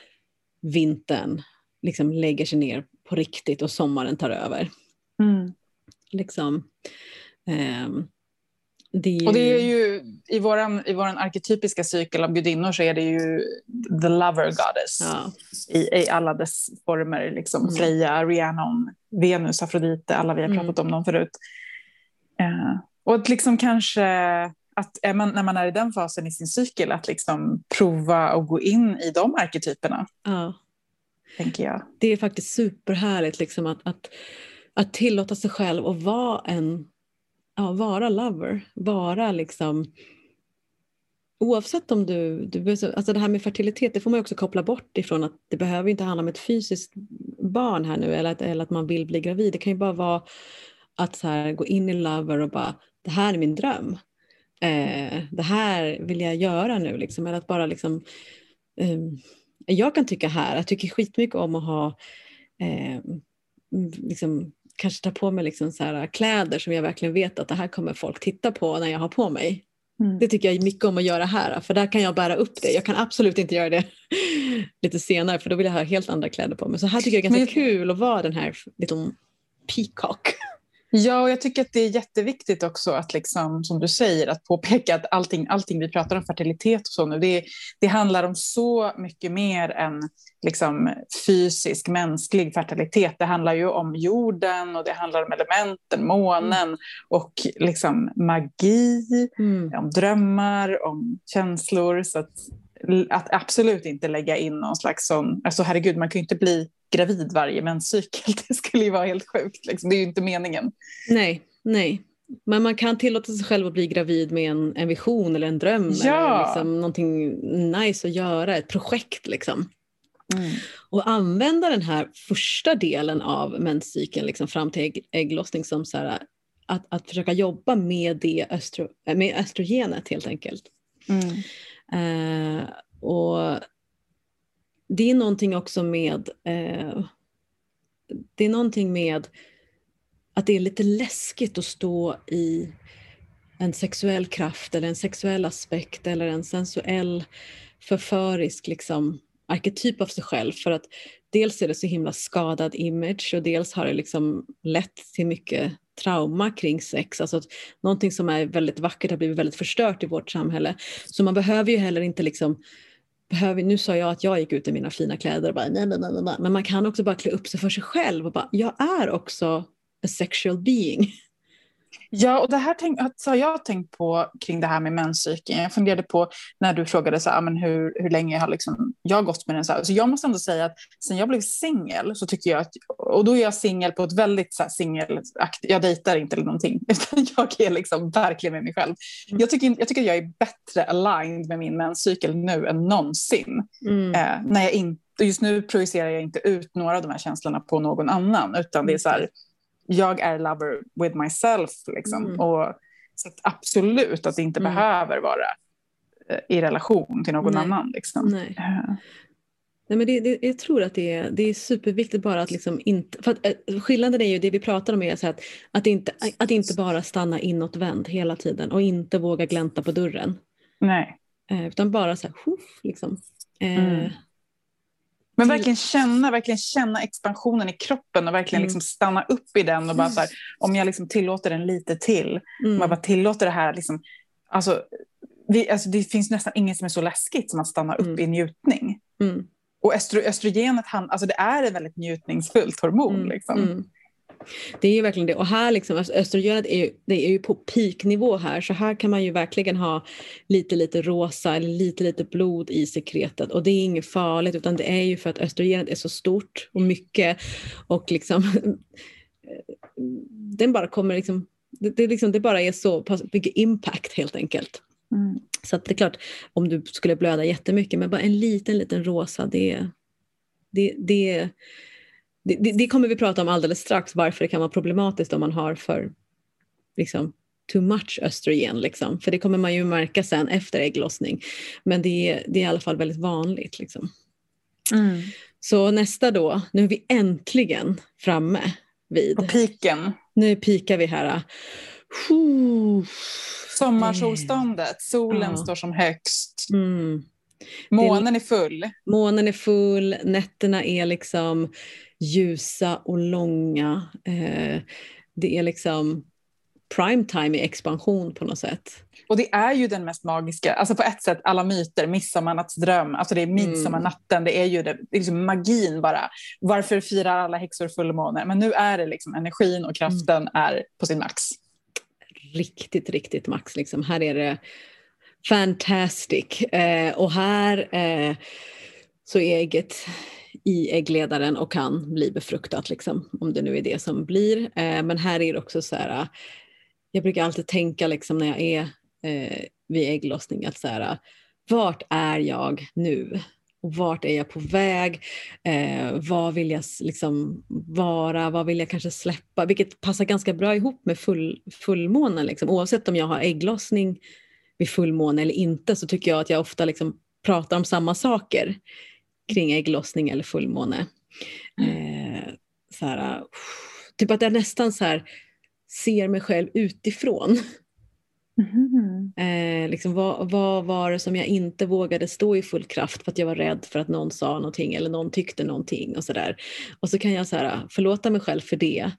vintern liksom, lägger sig ner på riktigt och sommaren tar över. Mm. Liksom. Um, det. Och det är ju i våran, i våran arketypiska cykel av gudinnor så är det ju the lover goddess ja. i, i alla dess former. Liksom. Mm. Freja, Rhiannon, Venus, Afrodite, alla vi har pratat mm. om dem förut. Uh, och att liksom kanske att man, när man är i den fasen i sin cykel att liksom prova att gå in i de arketyperna. Ja. Tänker jag. Det är faktiskt superhärligt liksom att, att att tillåta sig själv att vara en, ja, vara lover, vara liksom Oavsett om du, du, alltså det här med fertilitet det får man också koppla bort ifrån att det behöver inte handla om ett fysiskt barn här nu eller att, eller att man vill bli gravid. Det kan ju bara vara att så här, gå in i lover och bara det här är min dröm. Eh, det här vill jag göra nu liksom. Eller att bara liksom eh, jag kan tycka här, jag tycker skitmycket om att ha eh, liksom kanske ta på mig liksom så här, kläder som jag verkligen vet att det här kommer folk titta på när jag har på mig. Mm. Det tycker jag mycket om att göra här, för där kan jag bära upp det. Jag kan absolut inte göra det lite senare, för då vill jag ha helt andra kläder på mig. Så här tycker jag är ganska Men... kul att vara den här liten peacock. Ja, och jag tycker att det är jätteviktigt också att, liksom, som du säger, att påpeka att allting, allting vi pratar om fertilitet och så nu, det, det handlar om så mycket mer än liksom, fysisk, mänsklig fertilitet. Det handlar ju om jorden och det handlar om elementen, månen mm. och liksom, magi, mm. om drömmar, om känslor. Så att att absolut inte lägga in någon slags sån, alltså herregud man kan ju inte bli gravid varje menscykel, det skulle ju vara helt sjukt, liksom. det är ju inte meningen. Nej, nej. Men man kan tillåta sig själv att bli gravid med en, en vision eller en dröm Ja. eller liksom någonting nice att göra, ett projekt liksom. Mm. Och använda den här första delen av menscykeln liksom fram till ägg, ägglossning som så här, att, att försöka jobba med, det östro, med östrogenet helt enkelt. Mm. Eh, och det är någonting också med eh, det är någonting med att det är lite läskigt att stå i en sexuell kraft eller en sexuell aspekt eller en sensuell förförisk liksom, arketyp av sig själv för att dels är det så himla skadad image och dels har det liksom lett till mycket trauma kring sex. Alltså att någonting som är väldigt vackert har blivit väldigt förstört i vårt samhälle. Så man behöver ju heller inte liksom behöver, nu sa jag att jag gick ut i mina fina kläder och bara nej, nej, nej, nej, men man kan också bara klä upp sig för sig själv och bara jag är också a sexual being. Ja, och det här tänk, så har jag tänkt på kring det här med menscykeln. Jag funderade på när du frågade så här, men hur, hur länge har liksom jag gått med den. Så, här. så jag måste ändå säga att sen jag blev singel så tycker jag att, och då är jag singel på ett väldigt så singelaktigt, jag dejtar inte eller någonting, utan jag är liksom verkligen med mig själv. Mm. Jag tycker, jag tycker att jag är bättre aligned med min menscykel nu än någonsin. Mm. Eh, när jag inte, just nu projicerar jag inte ut några av de här känslorna på någon annan, utan det är så här, jag är lover with myself. Liksom. Mm. Och, så att absolut att det inte Mm. behöver vara eh, i relation till någon Nej. annan. Liksom. Nej. Eh, Nej, men det, det, jag tror att det är, det är superviktigt bara att liksom inte... För att, eh, skillnaden är ju det vi pratar om är så att, att, inte, att inte bara stanna inåtvänd hela tiden och inte våga glänta på dörren. nej. Eh, utan bara så här, liksom. Eh, Mm. Men verkligen känna, verkligen känna expansionen i kroppen och verkligen Mm. liksom stanna upp i den och bara så här, om jag liksom tillåter den lite till, om mm, jag bara tillåter det här, liksom, alltså, vi, alltså, det finns nästan inget som är så läskigt som att stanna upp Mm. i njutning. mm, Och östro, östrogenet, han, alltså det är ett väldigt njutningsfullt hormon. mm, liksom. Det är ju verkligen det. Och här liksom, alltså östrogenet är ju, det är ju på peaknivå här. Så här kan man ju verkligen ha lite, lite rosa eller lite, lite blod i sekretet. Och det är inget farligt utan det är ju för att östrogenet är så stort och mycket. Och liksom, den bara kommer liksom, det, det, liksom, det bara är så pass mycket impact helt enkelt. Mm. Så det är klart, om du skulle blöda jättemycket, men bara en liten, liten rosa, det, det, det, det, det, kommer vi prata om alldeles strax, varför det kan vara problematiskt om man har för liksom, too much östrogen. Liksom. För det kommer man ju märka sen efter ägglossning. Men det, är- det är i alla fall väldigt vanligt. Liksom. Mm. Så nästa då, nu är vi äntligen framme vid, På piken. nu pikar vi här. Sommarsolståndet, solen Ja. står som högst. Mm. Månen är full. Månen är full, nätterna är liksom ljusa och långa. Eh, det är liksom prime time i expansion på något sätt. Och det är ju den mest magiska, alltså på ett sätt alla myter, midsommarnattsdröm, alltså det är midsommarnatten, det är ju det, det är liksom magin bara. Varför firar alla häxor fullmåne? Men nu är det liksom energin och kraften är på sin max. Riktigt, riktigt max. Liksom. Här är det fantastic. Eh, och här eh, så är ägget i äggledaren och kan bli befruktat, liksom, om det nu är det som blir. Eh, men här är det också så här, jag brukar alltid tänka liksom, när jag är eh, vid ägglossning att så här, vart är jag nu? Och vart är jag på väg? Eh, vad vill jag liksom vara? Vad vill jag kanske släppa? Vilket passar ganska bra ihop med full, fullmånen. Liksom. Oavsett om jag har ägglossning vid fullmåne eller inte så tycker jag att jag ofta liksom pratar om samma saker kring ägglossning eller fullmåne. Eh, så här, typ att jag nästan så här, ser mig själv utifrån. Eh, liksom, vad, vad var det som jag inte vågade stå i full kraft för att jag var rädd för att någon sa någonting eller någon tyckte någonting och sådär. Och så kan jag så här, förlåta mig själv för det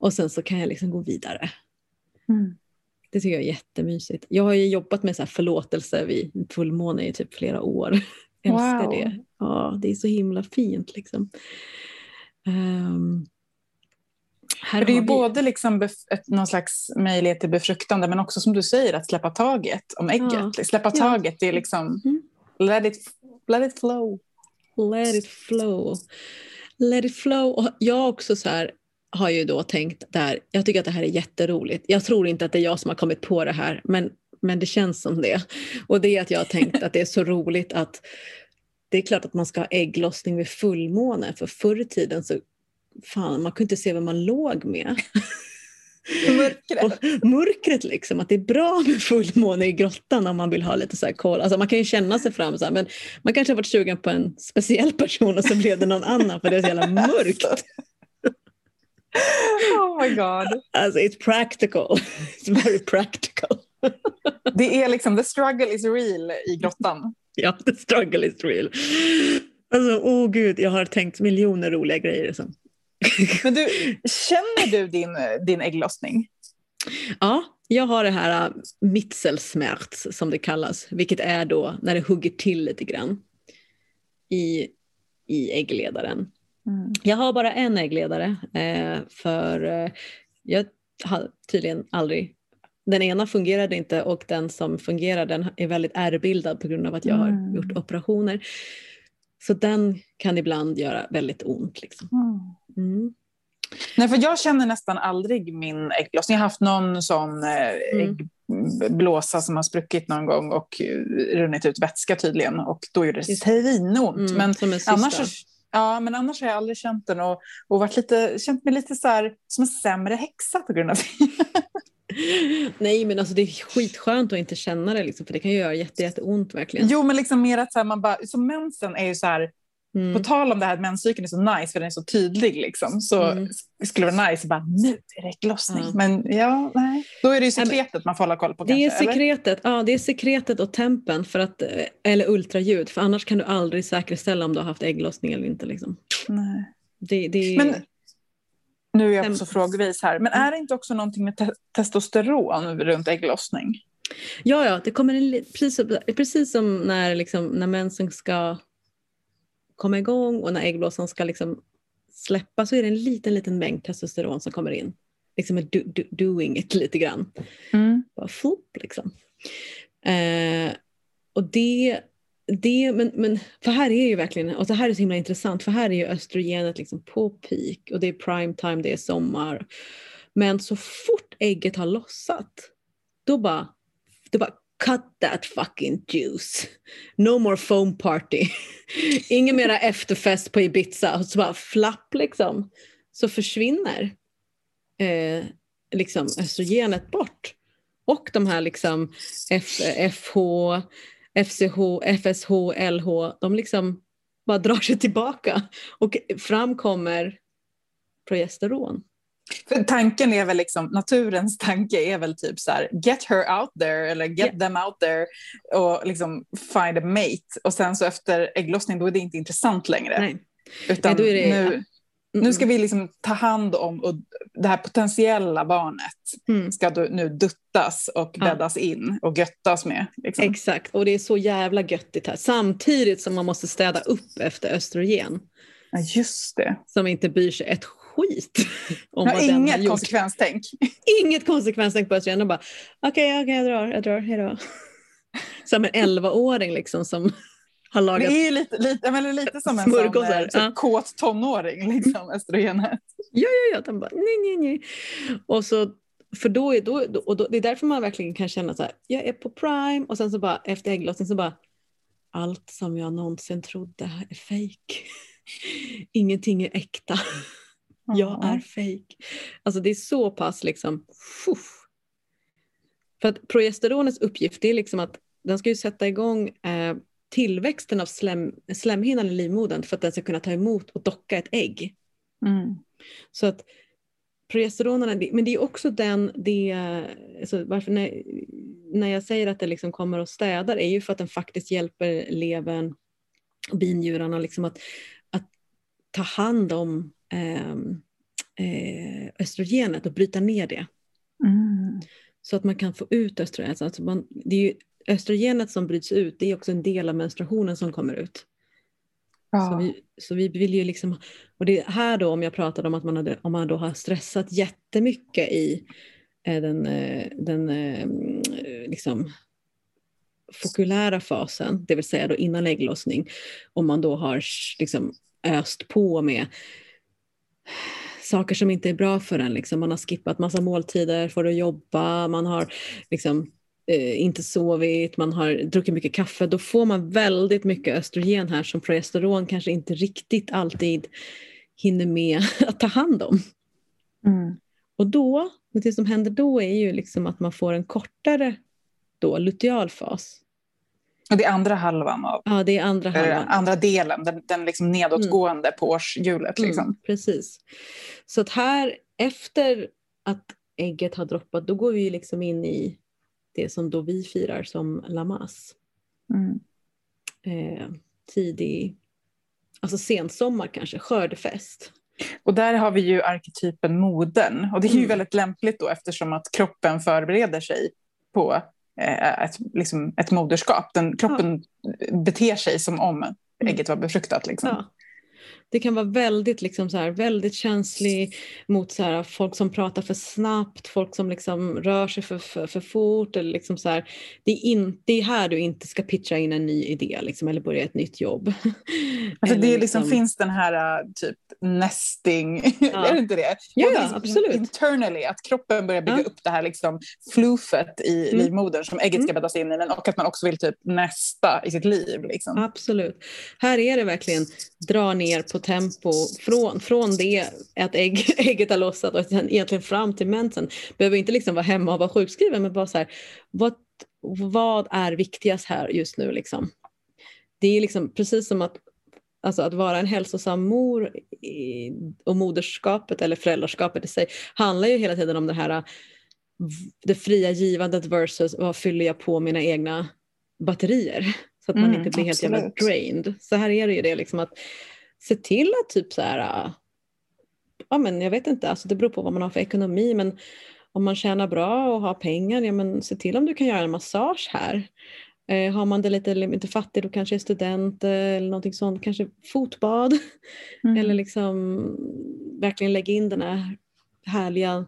och sen så kan jag liksom gå vidare. Mm. Det tycker jag är jättemysigt. Jag har ju jobbat med så här förlåtelse vid fullmåne i typ flera år. Älskar Wow. det. Ja, det är så himla fint liksom. Ehm, här det är vi- både liksom ett, någon slags möjlighet till befruktande men också som du säger att släppa taget om ägget. Ja. Släppa taget, det är liksom... Mm. Let it, let it flow. Let it flow. Let it flow. Och jag också så här, har ju då tänkt där, jag tycker att det här är jätteroligt. Jag tror inte att det är jag som har kommit på det här, men, men det känns som det. Och det är att jag har tänkt att det är så roligt att det är klart att man ska ha ägglossning vid fullmåne, för förr i tiden så fan, man kunde inte se vem man låg med. Mörkret. mörkret liksom, att det är bra med fullmåne i grottan om man vill ha lite så här koll. Alltså man kan ju känna sig fram så här, men man kanske har varit sugen på en speciell person och så blev det någon annan för det är så jävla mörkt. Oh my god. Alltså it's practical. It's very practical. Det är liksom, the struggle is real i grottan. Ja, the struggle is real. Alltså, åh oh gud, jag har tänkt miljoner roliga grejer. Så. Men du, känner du din, din ägglossning? Ja, jag har det här äh, mittelsmärts som det kallas, vilket är då när det hugger till lite grann i, i äggledaren. Mm. Jag har bara en äggledare eh, för eh, jag har tydligen aldrig den ena fungerade inte och den som fungerar den är väldigt ärrbildad på grund av att jag mm. har gjort operationer. Så den kan ibland göra väldigt ont. Liksom. Mm. Nej, för jag känner nästan aldrig min ägglossning. Jag har haft någon sån eh, mm. äggblåsa som har spruckit någon gång och runnit ut vätska tydligen och då gör det svinont. Mm, men, annars, ja, men annars har jag aldrig känt den och, och varit lite, känt mig lite så här, som en sämre häxa på grund av det. Nej men alltså det är skitskönt att inte känna det liksom, för det kan ju göra jätte, jätteont verkligen. Jo men liksom mer att så här, man bara, så mensen är ju så här, mm. på tal om det här att menscykeln är så nice för den är så tydlig liksom, så mm. skulle det vara nice att bara nu är det ägglossning. Ja. Men ja, nej. Då är det ju sekretet man får hålla koll på Det kanske, är sekretet, eller? ja det är sekretet och tempen för att, eh, eller ultraljud för annars kan du aldrig säkerställa om du har haft ägglossning eller inte. Liksom. Nej. Det, det, men nu är jag också frågvis här, men är det inte också någonting med te testosteron runt ägglossning? Ja, ja, det kommer en, precis, precis som när, liksom, när mensen ska komma igång och när äggblåsan ska liksom släppa så är det en liten, liten mängd testosteron som kommer in. Liksom do, do, doing it lite grann. Mm. Bara flopp liksom. Eh, och det det, men, men, för här är ju verkligen, och det här är så himla intressant, för här är ju östrogenet liksom på peak och det är prime time, det är sommar. Men så fort ägget har lossat, då bara, då bara cut that fucking juice. No more foam party. Ingen mera efterfest på Ibiza. Och så bara flapp liksom. Så försvinner eh, liksom östrogenet bort. Och de här liksom F, FH, FCH, FSH, LH, de liksom bara drar sig tillbaka och fram kommer progesteron. För tanken är väl liksom, naturens tanke är väl typ så här, get her out there eller get yeah. them out there och liksom find a mate och sen så efter ägglossning då är det inte intressant längre. Nej. Utan Nej, det, nu, Mm. Nu ska vi liksom ta hand om och det här potentiella barnet mm. ska då nu duttas och bäddas ja. in och göttas med. Liksom. Exakt, och det är så jävla göttigt här. Samtidigt som man måste städa upp efter östrogen. Ja, just det. Som inte bryr sig ett skit om ja, vad inget den har konsekvenstänk. Inget konsekvenstänk på östrogen. De bara, okej, okay, okay, jag drar, jag drar, hejdå. Som en 11-åring liksom som har lagat Det är lite, lite, men lite som en sån, eh, ja. kåt tonåring, liksom, östrogenet. Ja, ja, ja. Den bara nej, nej, nej. Och så, för då är, då, och då, det är därför man verkligen kan känna så här, jag är på prime och sen så bara efter ägglossning så bara, allt som jag någonsin trodde är fejk. Ingenting är äkta. Jag är fejk. Alltså det är så pass liksom, fuff. För att progesteronets uppgift är liksom att den ska ju sätta igång eh, tillväxten av slem, slemhinnan i livmodern för att den ska kunna ta emot och docka ett ägg. Mm. Så att progesteronerna, men det är också den, det, alltså varför när, när jag säger att det liksom kommer och städar är ju för att den faktiskt hjälper levern och binjurarna liksom att, att ta hand om eh, eh, östrogenet och bryta ner det. Mm. Så att man kan få ut östrogenet. Alltså man, det är ju östrogenet som bryts ut det är också en del av menstruationen som kommer ut. Ja. Så, vi, så vi vill ju liksom, och det här då om jag pratade om att man, hade, om man då har stressat jättemycket i eh, den, eh, den eh, liksom fokulära fasen, det vill säga då innan ägglossning, om man då har liksom öst på med saker som inte är bra för en. Liksom. Man har skippat massa måltider för att jobba, man har liksom, eh, inte sovit, man har druckit mycket kaffe. Då får man väldigt mycket östrogen här som progesteron kanske inte riktigt alltid hinner med att ta hand om. Mm. Och då, det som händer då är ju liksom att man får en kortare då, lutealfas. Och det är andra halvan av, Ja, det är andra halvan. andra delen, den, den liksom nedåtgående på årshjulet. Liksom. Mm, precis. Så att här efter att ägget har droppat då går vi liksom in i det som då vi firar som Lamas. Mm. Eh, tidig, alltså sensommar kanske, skördefest. Och där har vi ju arketypen modern. Och det är ju Mm. väldigt lämpligt då eftersom att kroppen förbereder sig på eh, ett, liksom ett moderskap. Den, kroppen beter sig som om ägget var befruktat. Liksom. Ja. Det kan vara väldigt, liksom så här, väldigt känslig mot så här, folk som pratar för snabbt, folk som liksom rör sig för, för, för fort. Eller liksom så här, det, är in, det är här du inte ska pitcha in en ny idé liksom, eller börja ett nytt jobb. Alltså det liksom, finns den här uh, typ nesting, är det inte det? Ja, ja, liksom absolut. Internally, att kroppen börjar bygga Ja. upp det här liksom floofet i Mm. livmodern som ägget ska Mm. bäddas in i, men och att man också vill typ nästa i sitt liv. Liksom. Absolut. Här är det verkligen dra ner på tempo från, från det att ägg, ägget har lossat och sen egentligen fram till mensen. Behöver inte liksom vara hemma och vara sjukskriven men bara så här, vad, vad är viktigast här just nu liksom? Det är liksom precis som att Alltså att vara en hälsosam mor och moderskapet eller föräldraskapet i sig handlar ju hela tiden om det här det fria givandet versus vad fyller jag på mina egna batterier så att man Mm, inte blir helt jävla absolut. drained. Så här är det ju det liksom att se till att typ så här, äh, ja men jag vet inte, alltså det beror på vad man har för ekonomi men om man tjänar bra och har pengar, ja men se till om du kan göra en massage här. Eh, har man det lite, lite fattigt och kanske är student eh, eller någonting sånt, kanske fotbad. Mm. Eller liksom verkligen lägga in den här härliga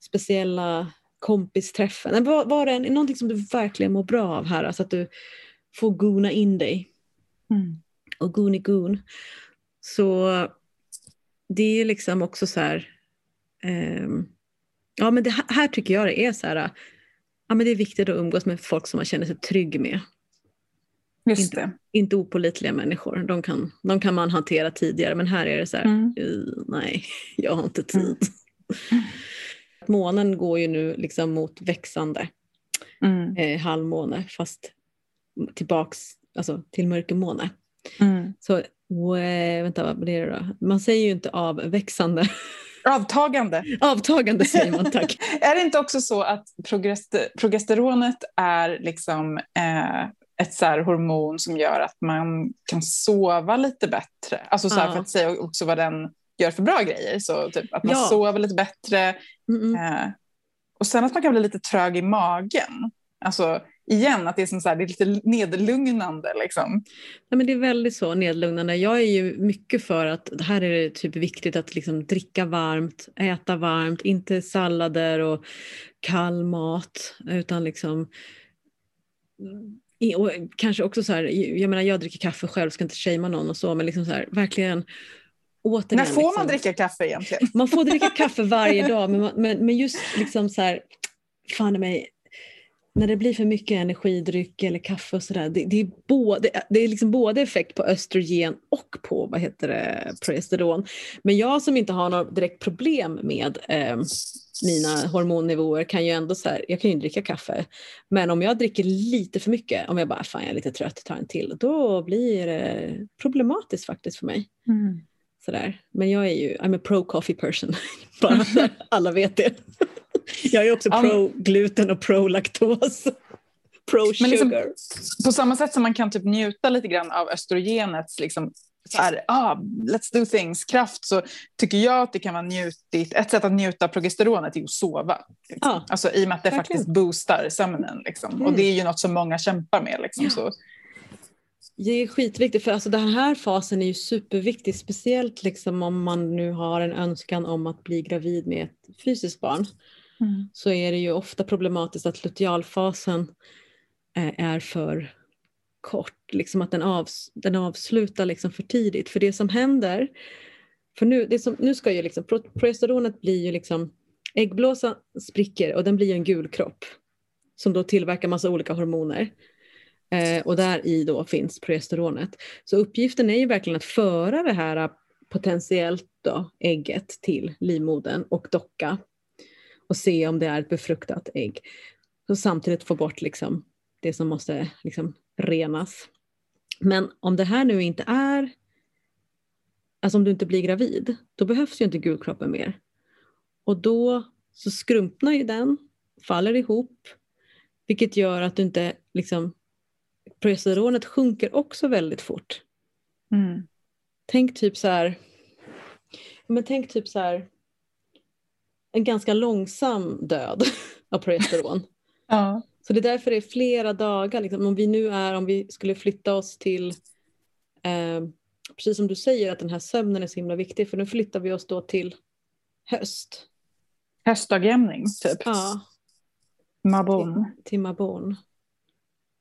speciella kompisträffen. Var, var det någonting som du verkligen mår bra av här, så att du får gona in dig Mm. Och goony goon. Så det är liksom också så här, ehm, ja men det här, tycker jag det är så här, ja men det är viktigt att umgås med folk som man känner sig trygg med. Just Inte- det. Inte opålitliga människor, de kan, de kan man hantera tidigare men här är det så här, Mm. "Uh, nej, jag har inte tid. Månen går ju nu liksom mot växande Mm. eh, halvmåne fast tillbaks alltså, till mörkermåne. Mm. Så we- vänta, vad blir det då? Man säger ju inte avväxande. Avtagande. Avtagande säger man, tack. Är det inte också så att progester progesteronet är liksom, eh, ett så hormon som gör att man kan sova lite bättre? Alltså så här, Ja. för att säga också vad den gör för bra grejer. Så typ att man Ja. sover lite bättre. Mm, mm. Eh, och sen att man kan bli lite trög i magen. Alltså igen, att det är, som så här, det är lite nedlugnande. Liksom. Nej, men det är väldigt så nedlugnande. Jag är ju mycket för att här är det typ viktigt att liksom dricka varmt, äta varmt, inte sallader och kall mat utan liksom och kanske också så här, jag menar jag dricker kaffe själv, ska inte shamea någon och så, men liksom så här, verkligen återigen. När får liksom, man dricka kaffe egentligen? Man får dricka kaffe varje dag men, man- men, men just liksom så här, fan mig, när det blir för mycket energidryck eller kaffe och sådär, det, det, är både, det är liksom både effekt på östrogen och på vad heter det, progesteron. Men jag som inte har något direkt problem med eh, mina hormonnivåer kan ju ändå så här, jag kan ju dricka kaffe. Men om jag dricker lite för mycket, om jag bara fan jag är lite trött, tar en till, då blir det problematiskt faktiskt för mig. Sådär. Men jag är ju, I'm a pro coffee person. Bara alla vet det. Jag är också Ja, pro gluten och pro laktos. Pro Men sugar. liksom- På samma sätt som man kan typ njuta lite grann av östrogenets liksom, så här, ah, let's do things, kraft, så tycker jag att det kan vara njutigt. Ett sätt att njuta av progesteronet är att sova. Liksom. Ja. Alltså, I och med att det Verkligen. faktiskt boostar sömnen. Liksom. Mm. Och det är ju något som många kämpar med. Liksom, Ja. så. Det är skitviktigt för alltså den här fasen är ju superviktig speciellt liksom om man nu har en önskan om att bli gravid med ett fysiskt barn Mm. så är det ju ofta problematiskt att lutealfasen eh, är för kort, liksom att den, avs den avslutar liksom för tidigt. För det som händer, för nu, det som, nu ska ju liksom, progesteronet blir ju liksom, äggblåsan spricker och den blir en gul kropp som då tillverkar massa olika hormoner. Eh, och där i då finns progesteronet. Så uppgiften är ju verkligen att föra det här eh, potentiellt då, ägget till livmodern och docka och se om det är ett befruktat ägg. Och samtidigt få bort liksom det som måste liksom renas. Men om det här nu inte är, alltså om du inte blir gravid, då behövs ju inte gulkroppen mer. Och då så skrumpnar ju den, faller ihop, vilket gör att du inte liksom, progesteronet sjunker också väldigt fort. Mm. Tänk typ så här, men tänk typ så här, en ganska långsam död av progesteron. ja. Så det är därför det är flera dagar. Liksom, om vi nu är, om vi skulle flytta oss till, eh, precis som du säger att den här sömnen är så himla viktig, för nu flyttar vi oss då till höst. Höstdagjämning, typ? Ja. Mabon. Till, till Mabon.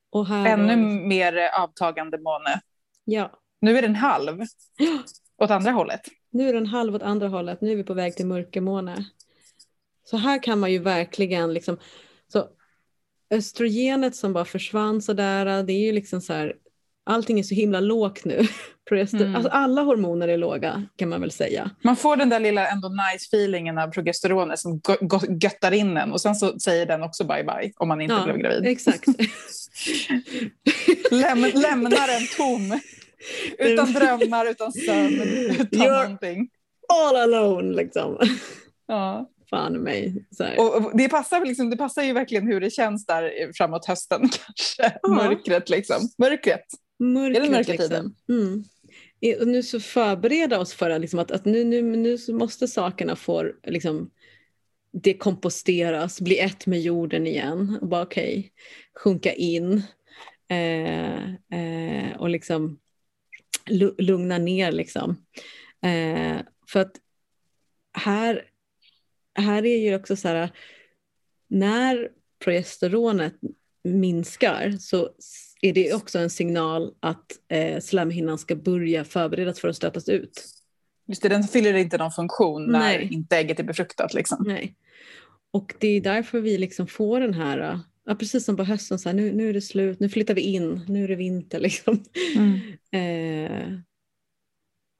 Och här Ännu mer avtagande måne. Ja. Nu är den halv. Ja. Åt andra hållet. Nu är den halv åt andra hållet. Nu är vi på väg till mörkermåne. Så här kan man ju verkligen liksom, så östrogenet som bara försvann sådär, det är ju liksom så här, allting är så himla lågt nu. Mm. Alltså alla hormoner är låga kan man väl säga. Man får den där lilla ändå nice feelingen av progesteronet som göttar in en och sen så säger den också bye bye om man inte ja, blev gravid. Exakt. Läm, lämnar en tom. Utan drömmar, utan sömn, utan You're någonting. All alone liksom. Ja fan mig. Och, och, det, passar, liksom, det passar ju verkligen hur det känns där framåt hösten kanske. Ja. Mörkret liksom. Mörkret. Mörkret, det mörkertiden? Liksom. Mm. Och nu så förbereda oss för liksom, att, att nu, nu, nu måste sakerna få liksom, dekomposteras, bli ett med jorden igen och bara okej, okay, sjunka in eh, eh, och liksom lugna ner liksom. Eh, för att här här är ju också så här, när progesteronet minskar så är det också en signal att eh, slemhinnan ska börja förberedas för att stötas ut. Just det, den fyller inte någon funktion när Nej. inte ägget är befruktat. Liksom. Nej. Och det är därför vi liksom får den här, ja, precis som på hösten, så här, nu, nu är det slut, nu flyttar vi in, nu är det vinter. Liksom. Mm. Eh,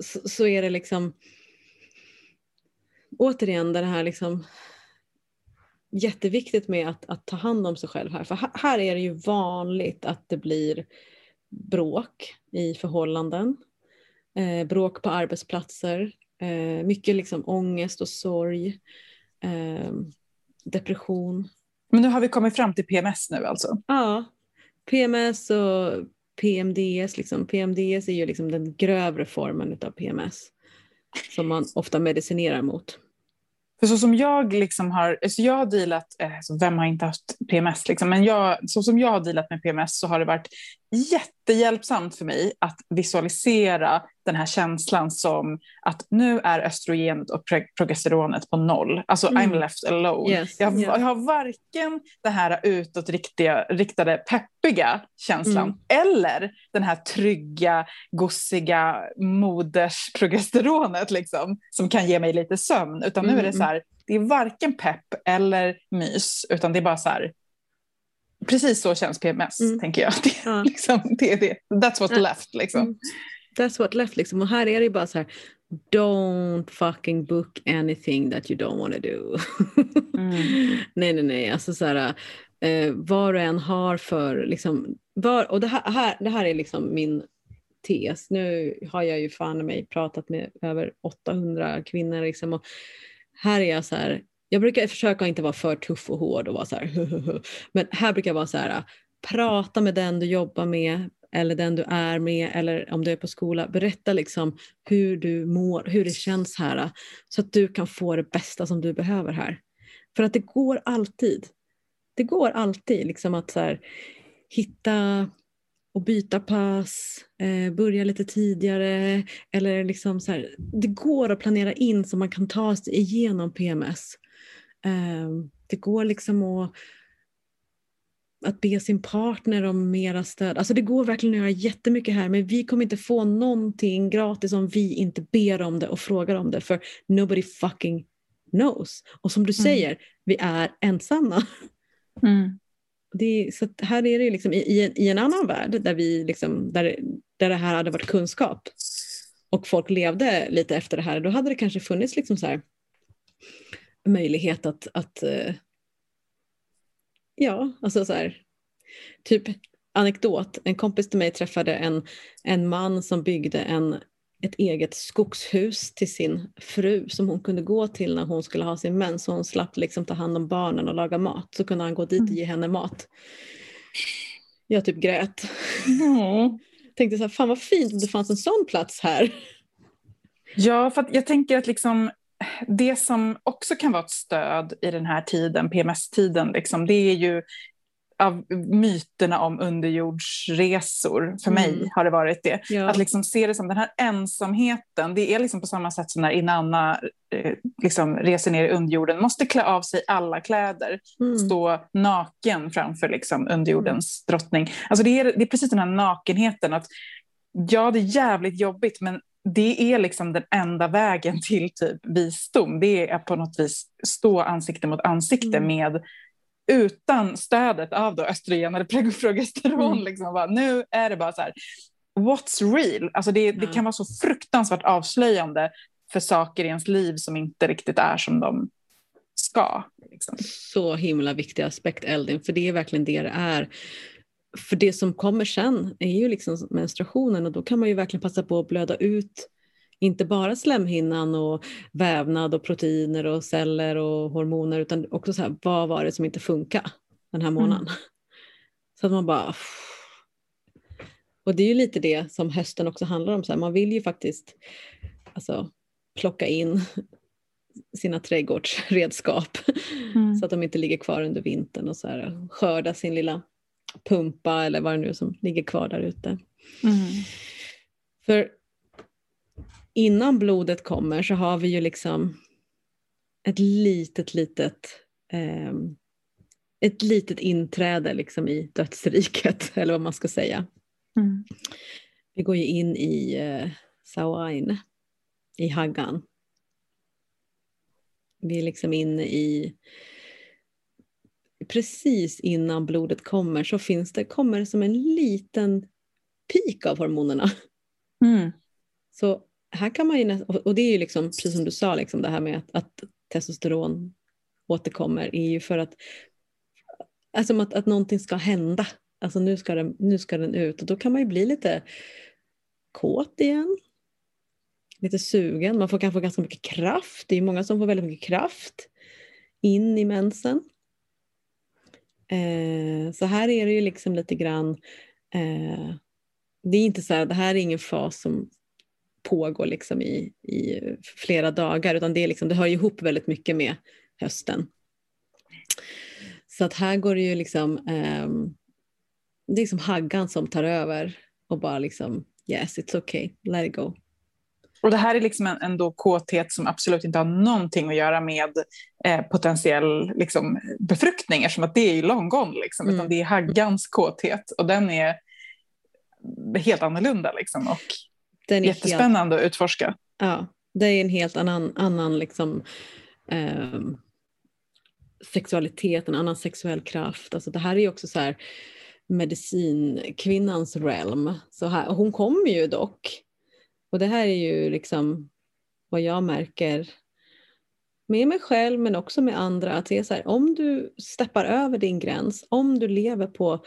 så, så, är det liksom återigen det här liksom jätteviktigt med att, att, ta hand om sig själv här. För här är det ju vanligt att det blir bråk i förhållanden, eh, bråk på arbetsplatser, eh, mycket liksom ångest och sorg, eh, depression. Men nu har vi kommit fram till PMS nu alltså? Ja, PMS och PMDS. Liksom. PMDS är ju liksom den grövre formen av PMS som man ofta medicinerar mot. För så som jag liksom har, alltså jag har dealat, alltså vem har inte haft PMS, liksom, men jag, så som jag har dealat med PMS så har det varit jättehjälpsamt för mig att visualisera den här känslan som att nu är östrogenet och progesteronet på noll. Alltså mm. I'm left alone. Yes, jag, yeah. jag, har varken det här utåtriktade, peppiga känslan mm. eller den här trygga, gossiga modersprogesteronet liksom, som kan ge mig lite sömn. Utan nu är det mm, så här, det är varken pepp eller mys, utan det är bara så här, Precis så känns PMS, mm. tänker jag. Det, ja. liksom, det är det. That's what ja. left. Liksom. Mm. That's what left. Liksom. Och här är det bara så här, don't fucking book anything that you don't want to do. mm. Nej, nej, nej. Alltså så här, eh, vad du än har för, liksom, var, och det här, här, det här är liksom min tes. Nu har jag ju fan mig pratat med över 800 kvinnor liksom, och här är jag så här, jag brukar försöka inte vara för tuff och hård och vara så här, men här brukar jag vara så här, prata med den du jobbar med eller den du är med eller om du är på skola, berätta liksom hur du mår, hur det känns här så att du kan få det bästa som du behöver här. För att det går alltid. Det går alltid liksom att så här, hitta och byta pass, eh, börja lite tidigare eller liksom så här, det går att planera in så man kan ta sig igenom PMS. Ehm, det går liksom att att be sin partner om mera stöd. Alltså det går verkligen att göra jättemycket här men vi kommer inte få någonting gratis om vi inte ber om det och frågar om det för nobody fucking knows. Och som du mm. säger, vi är ensamma. Mm. Det, så här är det liksom i, i, en, i en annan värld där, vi liksom, där, där det här hade varit kunskap och folk levde lite efter det här, då hade det kanske funnits liksom så här, möjlighet att, att uh, ja, alltså så här, typ anekdot, en kompis till mig träffade en, en man som byggde en, ett eget skogshus till sin fru som hon kunde gå till när hon skulle ha sin mens så hon slapp liksom ta hand om barnen och laga mat. Så kunde han gå dit och ge henne mat. Jag typ grät. Mm. Tänkte så här, fan vad fint om det fanns en sån plats här. Ja, för jag tänker att liksom det som också kan vara ett stöd i den här tiden, PMS-tiden, liksom, det är ju av myterna om underjordsresor. För mig mm. har det varit det. Ja. Att liksom se det som den här ensamheten, det är liksom på samma sätt som när Inanna eh, liksom reser ner i underjorden, måste klä av sig alla kläder, mm. stå naken framför liksom underjordens mm. drottning. Alltså det, är, det är precis den här nakenheten, att ja, det är jävligt jobbigt, men det är liksom den enda vägen till typ visdom. Det är på något vis stå ansikte mot ansikte mm. med utan stödet av då östrogen eller progesteron. Mm. Liksom, bara, nu är det bara så här, what's real? Alltså det, mm. det kan vara så fruktansvärt avslöjande för saker i ens liv som inte riktigt är som de ska. Liksom. Så himla viktig aspekt Eldin, för det är verkligen det det är. För det som kommer sen är ju liksom menstruationen och då kan man ju verkligen passa på att blöda ut inte bara slemhinnan och vävnad och proteiner och celler och hormoner utan också så här, vad var det som inte funkar den här månaden? Mm. Så att man bara... Och det är ju lite det som hösten också handlar om. Så här, man vill ju faktiskt alltså, plocka in sina trädgårdsredskap mm. så att de inte ligger kvar under vintern och så här, skörda sin lilla pumpa eller vad det nu är som ligger kvar där ute. Mm. För innan blodet kommer så har vi ju liksom ett litet, litet eh, ett litet inträde liksom i dödsriket, eller vad man ska säga. Mm. Vi går ju in i eh, Sawain, i Haggan. Vi är liksom inne i precis innan blodet kommer så finns det, kommer som en liten pik av hormonerna. Mm. Så här kan man ju, och det är ju liksom, precis som du sa, liksom det här med att, att testosteron återkommer är ju för att, alltså att, att någonting ska hända. Alltså nu ska, den, nu ska den ut och då kan man ju bli lite kåt igen. Lite sugen, man får kanske ganska mycket kraft. Det är många som får väldigt mycket kraft in i mensen. Eh, så här är det ju liksom lite grann, eh, det är inte så här, det här är ingen fas som pågår liksom i, i flera dagar utan det, är liksom, det hör ihop väldigt mycket med hösten. Så att här går det ju liksom, eh, det är liksom haggan som tar över och bara liksom yes it's okay, let it go. Och det här är liksom en, en då kåthet som absolut inte har någonting att göra med eh, potentiell liksom, befruktning eftersom att det är long gone, liksom, mm. utan det är haggans kåthet och den är helt annorlunda. Liksom, och den är jättespännande helt, att utforska. Ja, det är en helt annan, annan liksom, eh, sexualitet, en annan sexuell kraft. Alltså det här är ju också så här medicinkvinnans realm. Så här, hon kommer ju dock och det här är ju liksom vad jag märker med mig själv men också med andra. Att det är så här, om du steppar över din gräns, om du lever på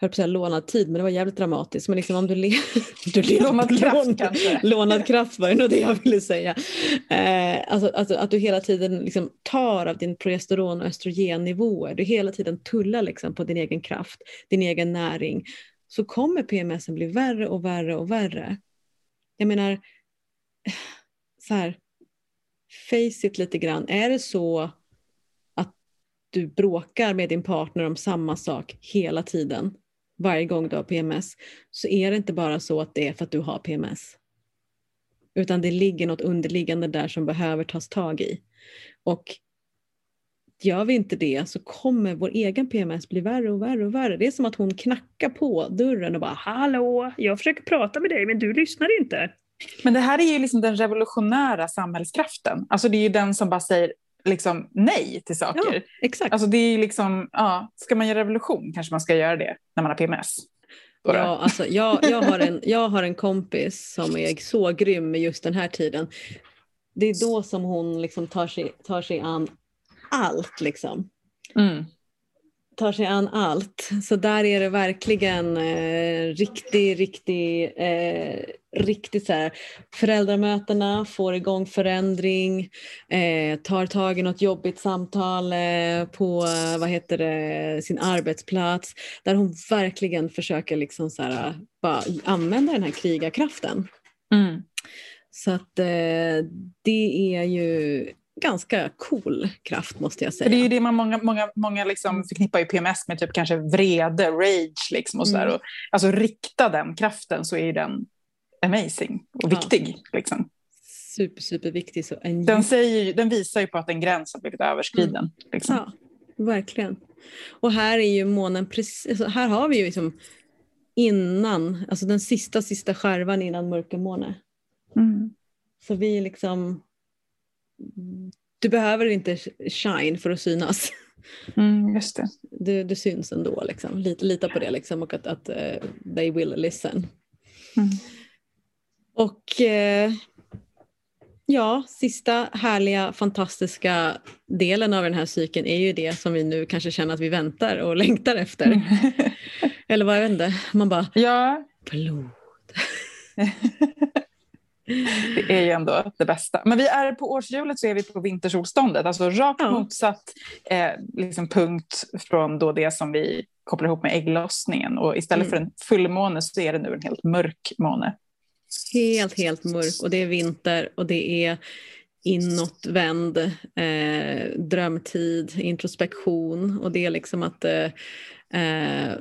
höll på att säga lånad tid, men det var jävligt dramatiskt. Men liksom om du, le du lever lånad kraft lån kanske? Lånad kraft var det nog det jag ville säga. Eh, alltså, alltså, att du hela tiden liksom tar av din progesteron och östrogennivåer. Du hela tiden tullar liksom på din egen kraft, din egen näring. Så kommer PMS bli värre och värre och värre jag menar, så här, face it lite grann. Är det så att du bråkar med din partner om samma sak hela tiden, varje gång du har PMS, så är det inte bara så att det är för att du har PMS. Utan det ligger något underliggande där som behöver tas tag i. Och gör vi inte det så kommer vår egen PMS bli värre och värre och värre. Det är som att hon knackar på dörren och bara “Hallå, jag försöker prata med dig men du lyssnar inte”. Men det här är ju liksom den revolutionära samhällskraften. Alltså det är ju den som bara säger liksom nej till saker. Ja, exakt. Alltså det är liksom, ja, ska man göra revolution kanske man ska göra det när man har PMS. Ja, alltså, jag, jag, har en, jag har en kompis som är så grym med just den här tiden. Det är då som hon liksom tar, sig, tar sig an allt. Liksom. Mm. Tar sig an allt. Så där är det verkligen eh, riktigt, riktigt, eh, riktigt så här. Föräldramötena får igång förändring, eh, tar tag i något jobbigt samtal eh, på eh, vad heter det, sin arbetsplats. Där hon verkligen försöker liksom så här, bara använda den här krigarkraften. Mm. Så att eh, det är ju ganska cool kraft måste jag säga. det är ju det man många, många, många liksom förknippar ju PMS med typ kanske vrede, rage liksom och sådär. Mm. Och, alltså rikta den kraften så är den amazing och Ja. viktig. Liksom. Super, super viktig. Så en Den, säger, ju- den visar ju på att en gräns har blivit överskriden. Liksom. Ja, verkligen. Och här är ju månen precis, alltså här har vi ju liksom innan, alltså den sista, sista skärvan innan mörkermåne. Mm. Så vi liksom, du behöver inte shine för att synas. Mm, just det. Du, du syns ändå, liksom. lita, lita på det liksom, och att, att eh, they will listen. Mm. Och eh, ja, sista härliga, fantastiska delen av den här cykeln är ju det som vi nu kanske känner att vi väntar och längtar efter. Eller vad jag vet inte, man bara ja, blod. det är ju ändå det bästa. Men vi är på årshjulet så är vi på vintersolståndet, alltså rakt Ja. motsatt eh, liksom punkt från då det som vi kopplar ihop med ägglossningen. Och istället Mm. för en fullmåne så är det nu en helt mörk måne. Helt, helt mörk och det är vinter och det är inåtvänd, eh, drömtid, introspektion och det är liksom att eh, eh,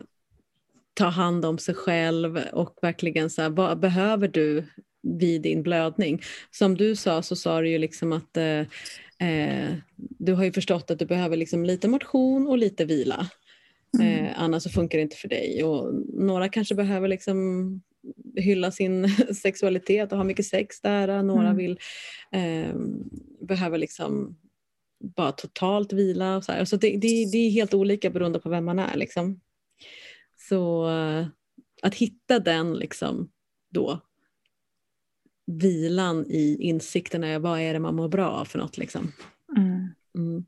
ta hand om sig själv och verkligen så här, vad behöver du vid din blödning? Som du sa så sa du ju liksom att eh, eh, du har ju förstått att du behöver liksom lite motion och lite vila. Mm. Eh, annars så funkar det inte för dig. Och några kanske behöver liksom hylla sin sexualitet och ha mycket sex där. Några Mm. vill eh, behöver liksom bara totalt vila. Och så här. så det, det, det är helt olika beroende på vem man är. Liksom. Så eh, att hitta den liksom då vilan i insikten är vad är det man mår bra av för något. Liksom. Mm. Mm.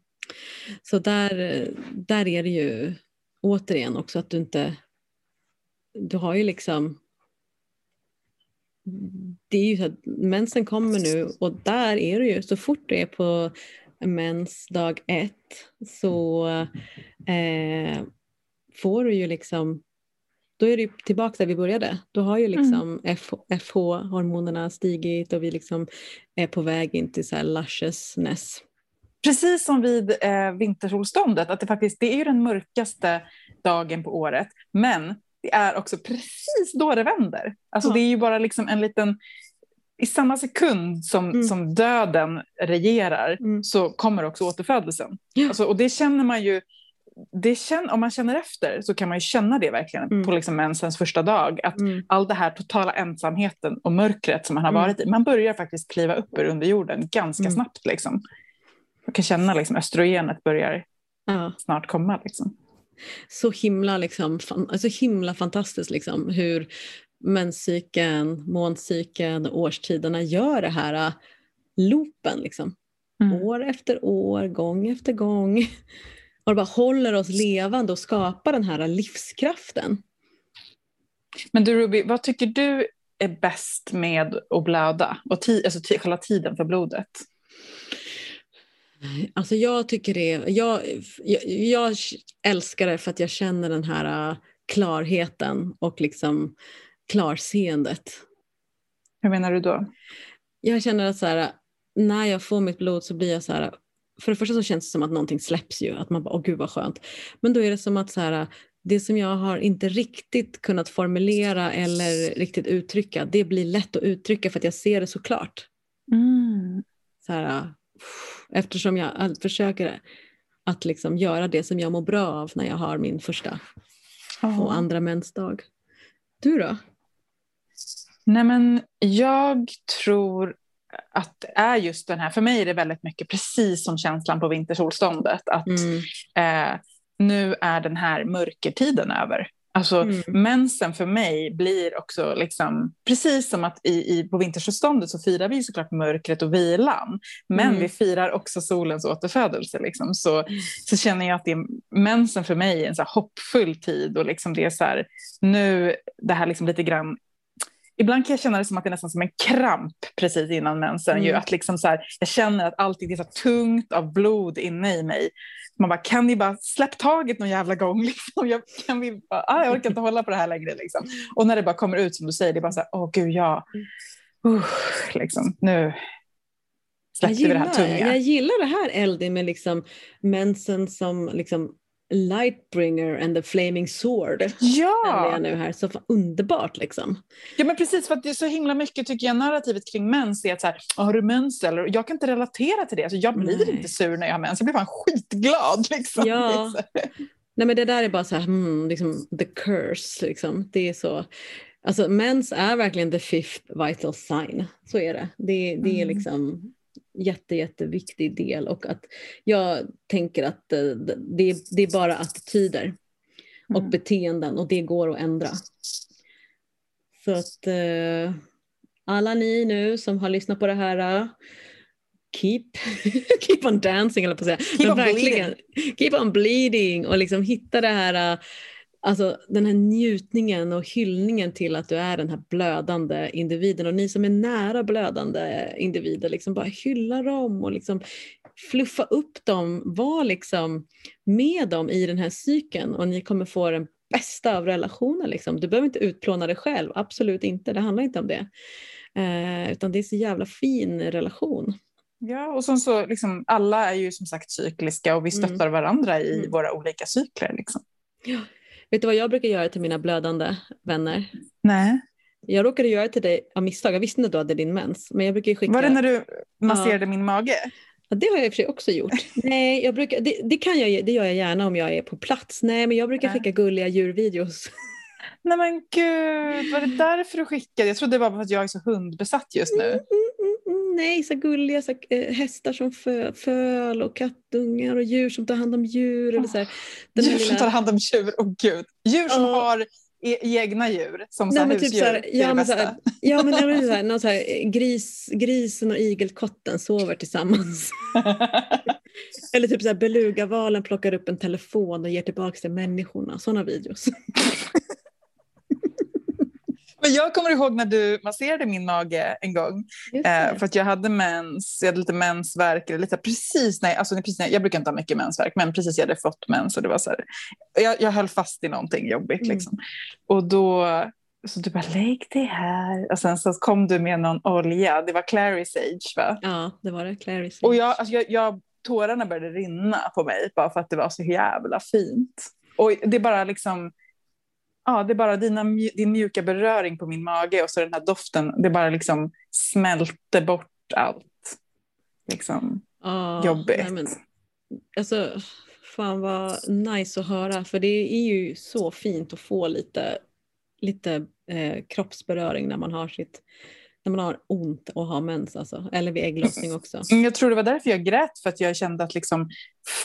Så där, där är det ju återigen också att du inte... Du har ju liksom... Det är ju så att mensen kommer nu och där är det ju så fort det är på mens dag ett så eh, får du ju liksom då är det tillbaka där vi började. Då har ju liksom FH-hormonerna stigit och vi liksom är på väg in till så här lusciousness. Precis som vid eh, vintersolståndet, att det faktiskt det är ju den mörkaste dagen på året, men det är också precis då det vänder. Alltså Ja. det är ju bara liksom en liten, i samma sekund som, Mm. som döden regerar Mm. så kommer också återfödelsen. Ja. Alltså, och det känner man ju, det känner, om man känner efter så kan man ju känna det verkligen Mm. på liksom mensens första dag. Att Mm. all det här totala ensamheten och mörkret som man har Mm. varit i, man börjar faktiskt kliva upp ur under jorden ganska Mm. snabbt. Liksom. Man kan känna liksom östrogenet börjar Ja. snart komma. Liksom. så himla, liksom, fan, alltså himla fantastiskt liksom, hur menscykeln, måncykeln och årstiderna gör det här äh, loopen. Liksom. Mm. År efter år, gång efter gång. Och det bara håller oss levande och skapar den här livskraften. Men du Ruby, vad tycker du är bäst med att blöda? Och ti- alltså själva tiden för blodet? Alltså jag tycker det, jag, jag, jag älskar det för att jag känner den här äh, klarheten och liksom klarseendet. Hur menar du då? jag känner att så här, när jag får mitt blod så blir jag så här, för det första så känns det som att någonting släpps ju, att man bara, åh gud vad skönt. Men då är det som att så här, det som jag har inte riktigt kunnat formulera eller riktigt uttrycka, det blir lätt att uttrycka för att jag ser det så klart. Mm. Så här, eftersom jag all- försöker att liksom göra det som jag mår bra av när jag har min första och andra mensdag. Du då? Nej men jag tror att det är just den här, för mig är det väldigt mycket precis som känslan på vintersolståndet, att mm. eh, nu är den här mörkertiden över. Alltså mm. mensen för mig blir också liksom, precis som att i, i, på vintersolståndet så firar vi såklart mörkret och vilan, men mm. vi firar också solens återfödelse. Liksom. Så, så känner jag att det, mensen för mig är en så hoppfull tid och liksom det är så här, nu det här liksom lite grann Ibland kan jag känna det som att det är nästan som en kramp precis innan mensen. Mm. Ju, att liksom så här, jag känner att allting är så tungt av blod inne i mig. Man bara, kan ni bara släpp taget någon jävla gång? Liksom. Jag, kan vi bara, ah, jag orkar inte hålla på det här längre. Liksom. Och när det bara kommer ut som du säger, det är bara så här, åh gud ja. Uh, liksom, nu släppte vi det här tunga. Jag gillar det här Eldin med liksom mensen som liksom Lightbringer and the flaming sword. Ja! Jag nu här. Så underbart liksom. Ja men precis för att det är så himla mycket tycker jag narrativet kring mens är att så här, har du mens eller? Jag kan inte relatera till det. Alltså, jag blir Nej. inte sur när jag har mens, jag blir fan skitglad liksom. Ja. Nej men det där är bara så här, hmm, liksom, the curse liksom. Det är så. Alltså mens är verkligen the fifth vital sign. Så är det. Det, det är mm. liksom jätte, jätteviktig del och att jag tänker att det, det, det är bara attityder och mm. beteenden och det går att ändra. Så att eh, alla ni nu som har lyssnat på det här uh, keep, keep on dancing eller på att säga. Keep on bleeding. Keep on bleeding och liksom hitta det här Alltså den här njutningen och hyllningen till att du är den här blödande individen och ni som är nära blödande individer, liksom bara hylla dem och liksom fluffa upp dem, var liksom med dem i den här cykeln och ni kommer få den bästa av relationer. Liksom. Du behöver inte utplåna dig själv, absolut inte, det handlar inte om det. Eh, utan det är så jävla fin relation. Ja, och som så, liksom, alla är ju som sagt cykliska och vi mm. stöttar mm. varandra i mm. våra olika cykler. Liksom. Ja. Vet du vad jag brukar göra till mina blödande vänner? Nej. Jag råkade göra till dig av misstag. Jag visste inte att du hade din mens. Men jag brukar skicka... Var det när du masserade ja. min mage? Ja, det har jag i och för sig också gjort. Nej, jag brukar, det, det, kan jag, det gör jag gärna om jag är på plats. Nej, men jag brukar skicka gulliga djurvideos. Nej men gud, var det därför du skickade? Jag trodde det var för att jag är så hundbesatt just nu. Mm, mm, nej, så gulliga så, äh, hästar som fö, föl och kattungar och djur som tar hand om djur. Eller så här, djur lilla... som tar hand om djur, oh, gud. Djur som oh. har e egna djur som Nej, så husdjur. Typ så här, ja, men så här, ja, men, så här, någon så här, gris, grisen och igelkotten sover tillsammans. Eller typ så här, belugavalen plockar upp en telefon och ger tillbaka till människorna. Sådana videos. Men jag kommer ihåg när du masserade min mage en gång. Eh, för att jag hade mens, jag hade lite mensvärk. Eller lite, precis när, alltså, precis när, jag brukar inte ha mycket mensvärk, men precis jag hade fått mens. Och det var så här, jag, jag höll fast i någonting jobbigt. Mm. Liksom. Och då så du bara lägg det här. Och sen så kom du med någon olja. Det var Clary Sage va? Ja, det var det. Clary Sage. Och jag, alltså jag, jag, tårarna började rinna på mig bara för att det var så jävla fint. Och det bara liksom ja, det är bara dina, din mjuka beröring på min mage och så den här doften, det bara liksom smälter bort allt. Liksom oh, jobbigt. Nej, men, alltså, fan vad nice att höra, för det är ju så fint att få lite, lite eh, kroppsberöring när man har sitt när man har ont och har mens, alltså. eller vid ägglossning också. Mm, jag tror det var därför jag grät, för att jag kände att liksom,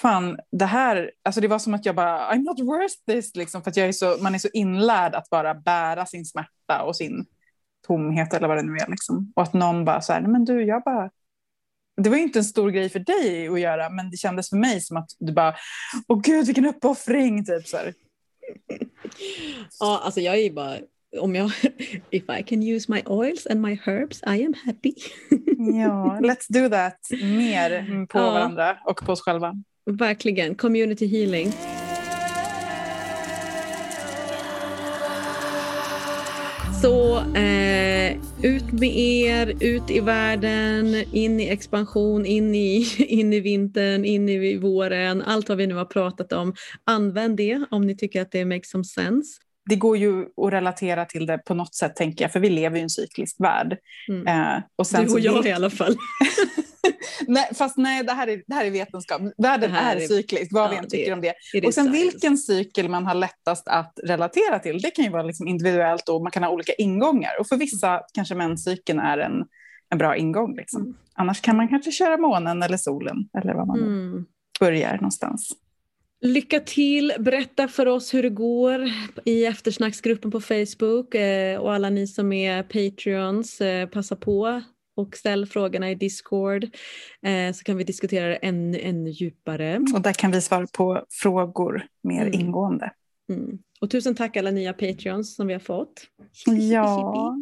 fan, det här, alltså det var som att jag bara, I'm not worth this, liksom, för att jag är så, man är så inlärd att bara bära sin smärta och sin tomhet eller vad det nu är. Liksom. Och att någon bara så här, men du, jag bara, det var ju inte en stor grej för dig att göra, men det kändes för mig som att du bara, åh gud vilken uppoffring, typ så här. Ja, alltså jag är ju bara om jag, if I can use my oils and my herbs, I am happy. ja, let's do that mer på ja. varandra och på oss själva. Verkligen, community healing. Så eh, ut med er, ut i världen, in i expansion, in i, in i vintern, in i våren, allt vad vi nu har pratat om. Använd det om ni tycker att det makes some sense det går ju att relatera till det på något sätt, tänker jag, för vi lever i en cyklisk värld. Mm. Eh, och sen du och jag vi... i alla fall. nej, fast nej, det här är, det här är vetenskap. Världen Det här är, är- cyklisk, vad vi ja, än det- tycker om det. It Och sen science. vilken cykel man har lättast att relatera till, det kan ju vara liksom individuellt och man kan ha olika ingångar. Och för vissa kanske menscykeln är en, en bra ingång. Liksom. Mm. Annars kan man kanske köra månen eller solen eller vad man Mm. börjar någonstans. Lycka till! Berätta för oss hur det går i eftersnacksgruppen på Facebook eh, och alla ni som är Patreons, eh, passa på och ställ frågorna i Discord eh, så kan vi diskutera det ännu, ännu djupare. Och där kan vi svara på frågor mer Mm. ingående. Mm. Och tusen tack alla nya Patreons som vi har fått. Ja.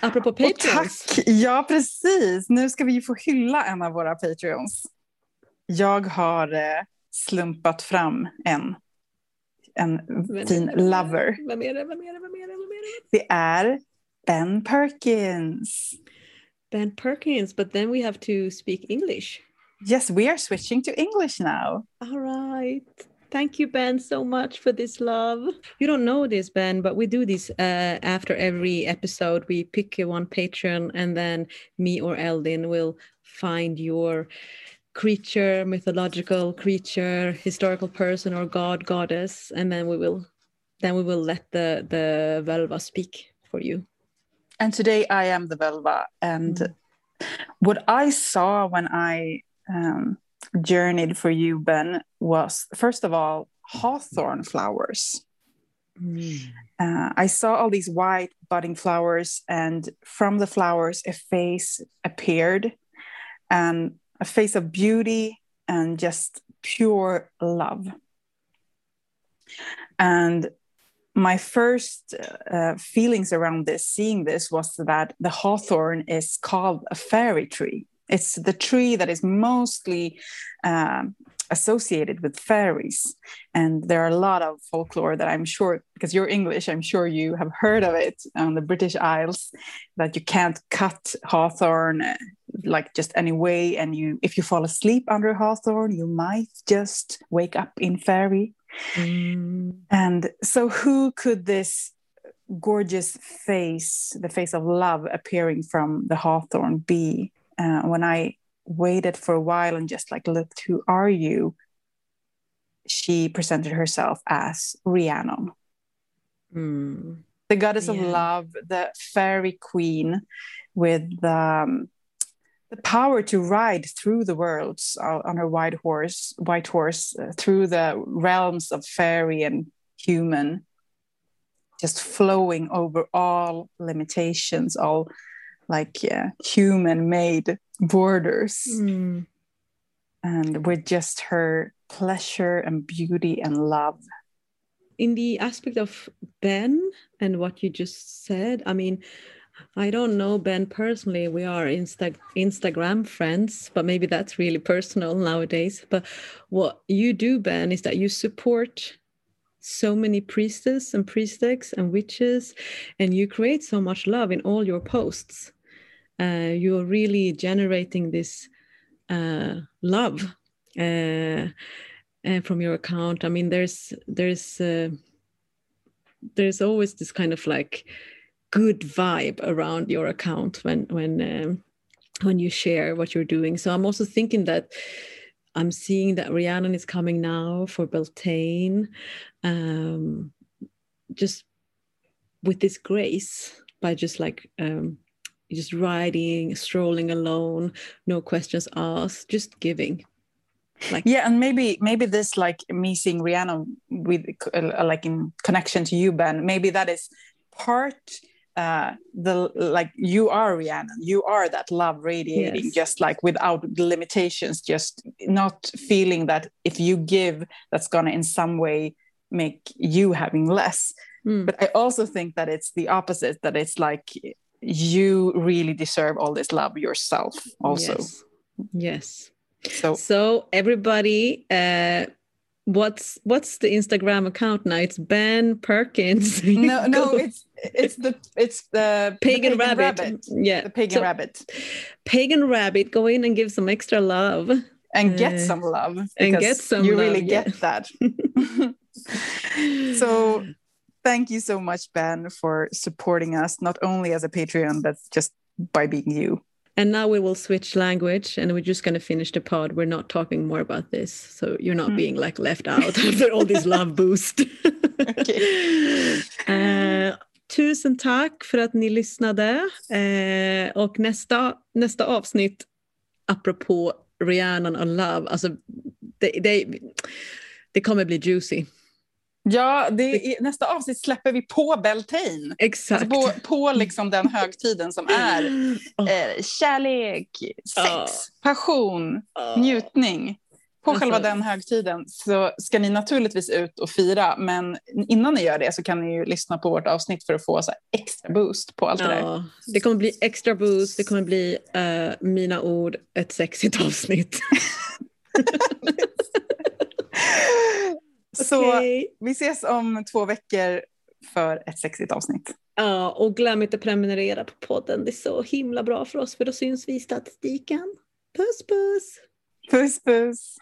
Apropå Och Patreons. tack! Ja, precis. Nu ska vi få hylla en av våra Patreons. Jag har slumpat fram en, en Vem- fin lover. Vem är det? Vem är det? Vem är det? Vem är det? Det är Ben Perkins. Ben Perkins, but then we have to speak English. Yes, we are switching to English now. All right. Thank you, Ben, so much for this love. You don't know this, Ben, but we do this uh, after every episode. We pick one patron, and then me or Eldin will find your creature, mythological creature, historical person, or god, goddess, and then we will, then we will let the the Velva speak for you. And today I am the Velva. And Mm. what I saw when I um, journeyed for you, Ben, was first of all, hawthorn flowers. Uh, I saw all these white budding flowers, and from the flowers, a face appeared, and a face of beauty and just pure love. And my first uh, feelings around this, seeing this, was that the hawthorn is called a fairy tree. It's the tree that is mostly um, associated with fairies. And there are a lot of folklore that I'm sure, because you're English, I'm sure you have heard of it on the British Isles, that you can't cut hawthorn uh, like just any way. And you, if you fall asleep under hawthorn, you might just wake up in fairy. Mm. And so, who could this gorgeous face, the face of love appearing from the hawthorn, be? Uh, when I waited for a while and just like looked, who are you? She presented herself as Rhiannon, Mm. the goddess of love, the fairy queen with um, the power to ride through the worlds uh, on her white horse, white horse, uh, through the realms of fairy and human, just flowing over all limitations, all like uh, human-made borders, Mm. and with just her pleasure and beauty and love. in the aspect of Ben and what you just said, I mean, I don't know Ben personally. We are Insta- Instagram friends, but maybe that's really personal nowadays. But what you do, Ben, is that you support so many priestess and priestess and witches, and you create so much love in all your posts. Uh, you're really generating this uh, love. Uh, uh, from your account i mean there's there's uh, there's always this kind of like good vibe around your account when when um, when you share what you're doing so i'm also thinking that i'm seeing that rhiannon is coming now for beltane um, just with this grace by just like um, just riding strolling alone no questions asked just giving like Yeah, and maybe maybe this like me seeing Rihanna with uh, like in connection to you, Ben. Maybe that is part uh the like you are Rihanna, You are that love radiating, Yes. just like without limitations, just not feeling that if you give, that's gonna in some way make you having less. Mm. But I also think that it's the opposite. That it's like you really deserve all this love yourself, also. Yes. yes. So So everybody, uh, what's what's the Instagram account now? It's Ben Perkins. No, no, it's it's the it's the the pagan, rabbit. Yeah, the pagan So, rabbit, Pagan rabbit. Go in and give some extra love. and get Uh, some love and get some You love, really yeah. get that. so, thank you so much, Ben, for supporting us not only as a Patreon but just by being you. And now we will switch language and we're just going to finish the pod. We're not talking more about this. So you're not Mm. being like left out after all this love boost. Eh, tusen tack för att ni lyssnade. Eh, och nästa, nästa avsnitt, apropå Rihanna och Love, alltså det, det, det kommer bli juicy. Ja, det är, nästa avsnitt släpper vi på Beltane. Exakt. Alltså på, på liksom den högtiden som är Åh, eh, kärlek, sex, Ja. passion, njutning. På själva den högtiden så ska ni naturligtvis ut och fira, men innan ni gör det så kan ni ju lyssna på vårt avsnitt för att få så extra boost på allt det där. Ja, det kommer bli extra boost, det kommer bli eh, mina ord, ett sexigt avsnitt. Så Okej. vi ses om två veckor för ett sexigt avsnitt. Ja, och glöm inte att prenumerera på podden. Det är så himla bra för oss för då syns vi i statistiken. Puss puss! Puss puss!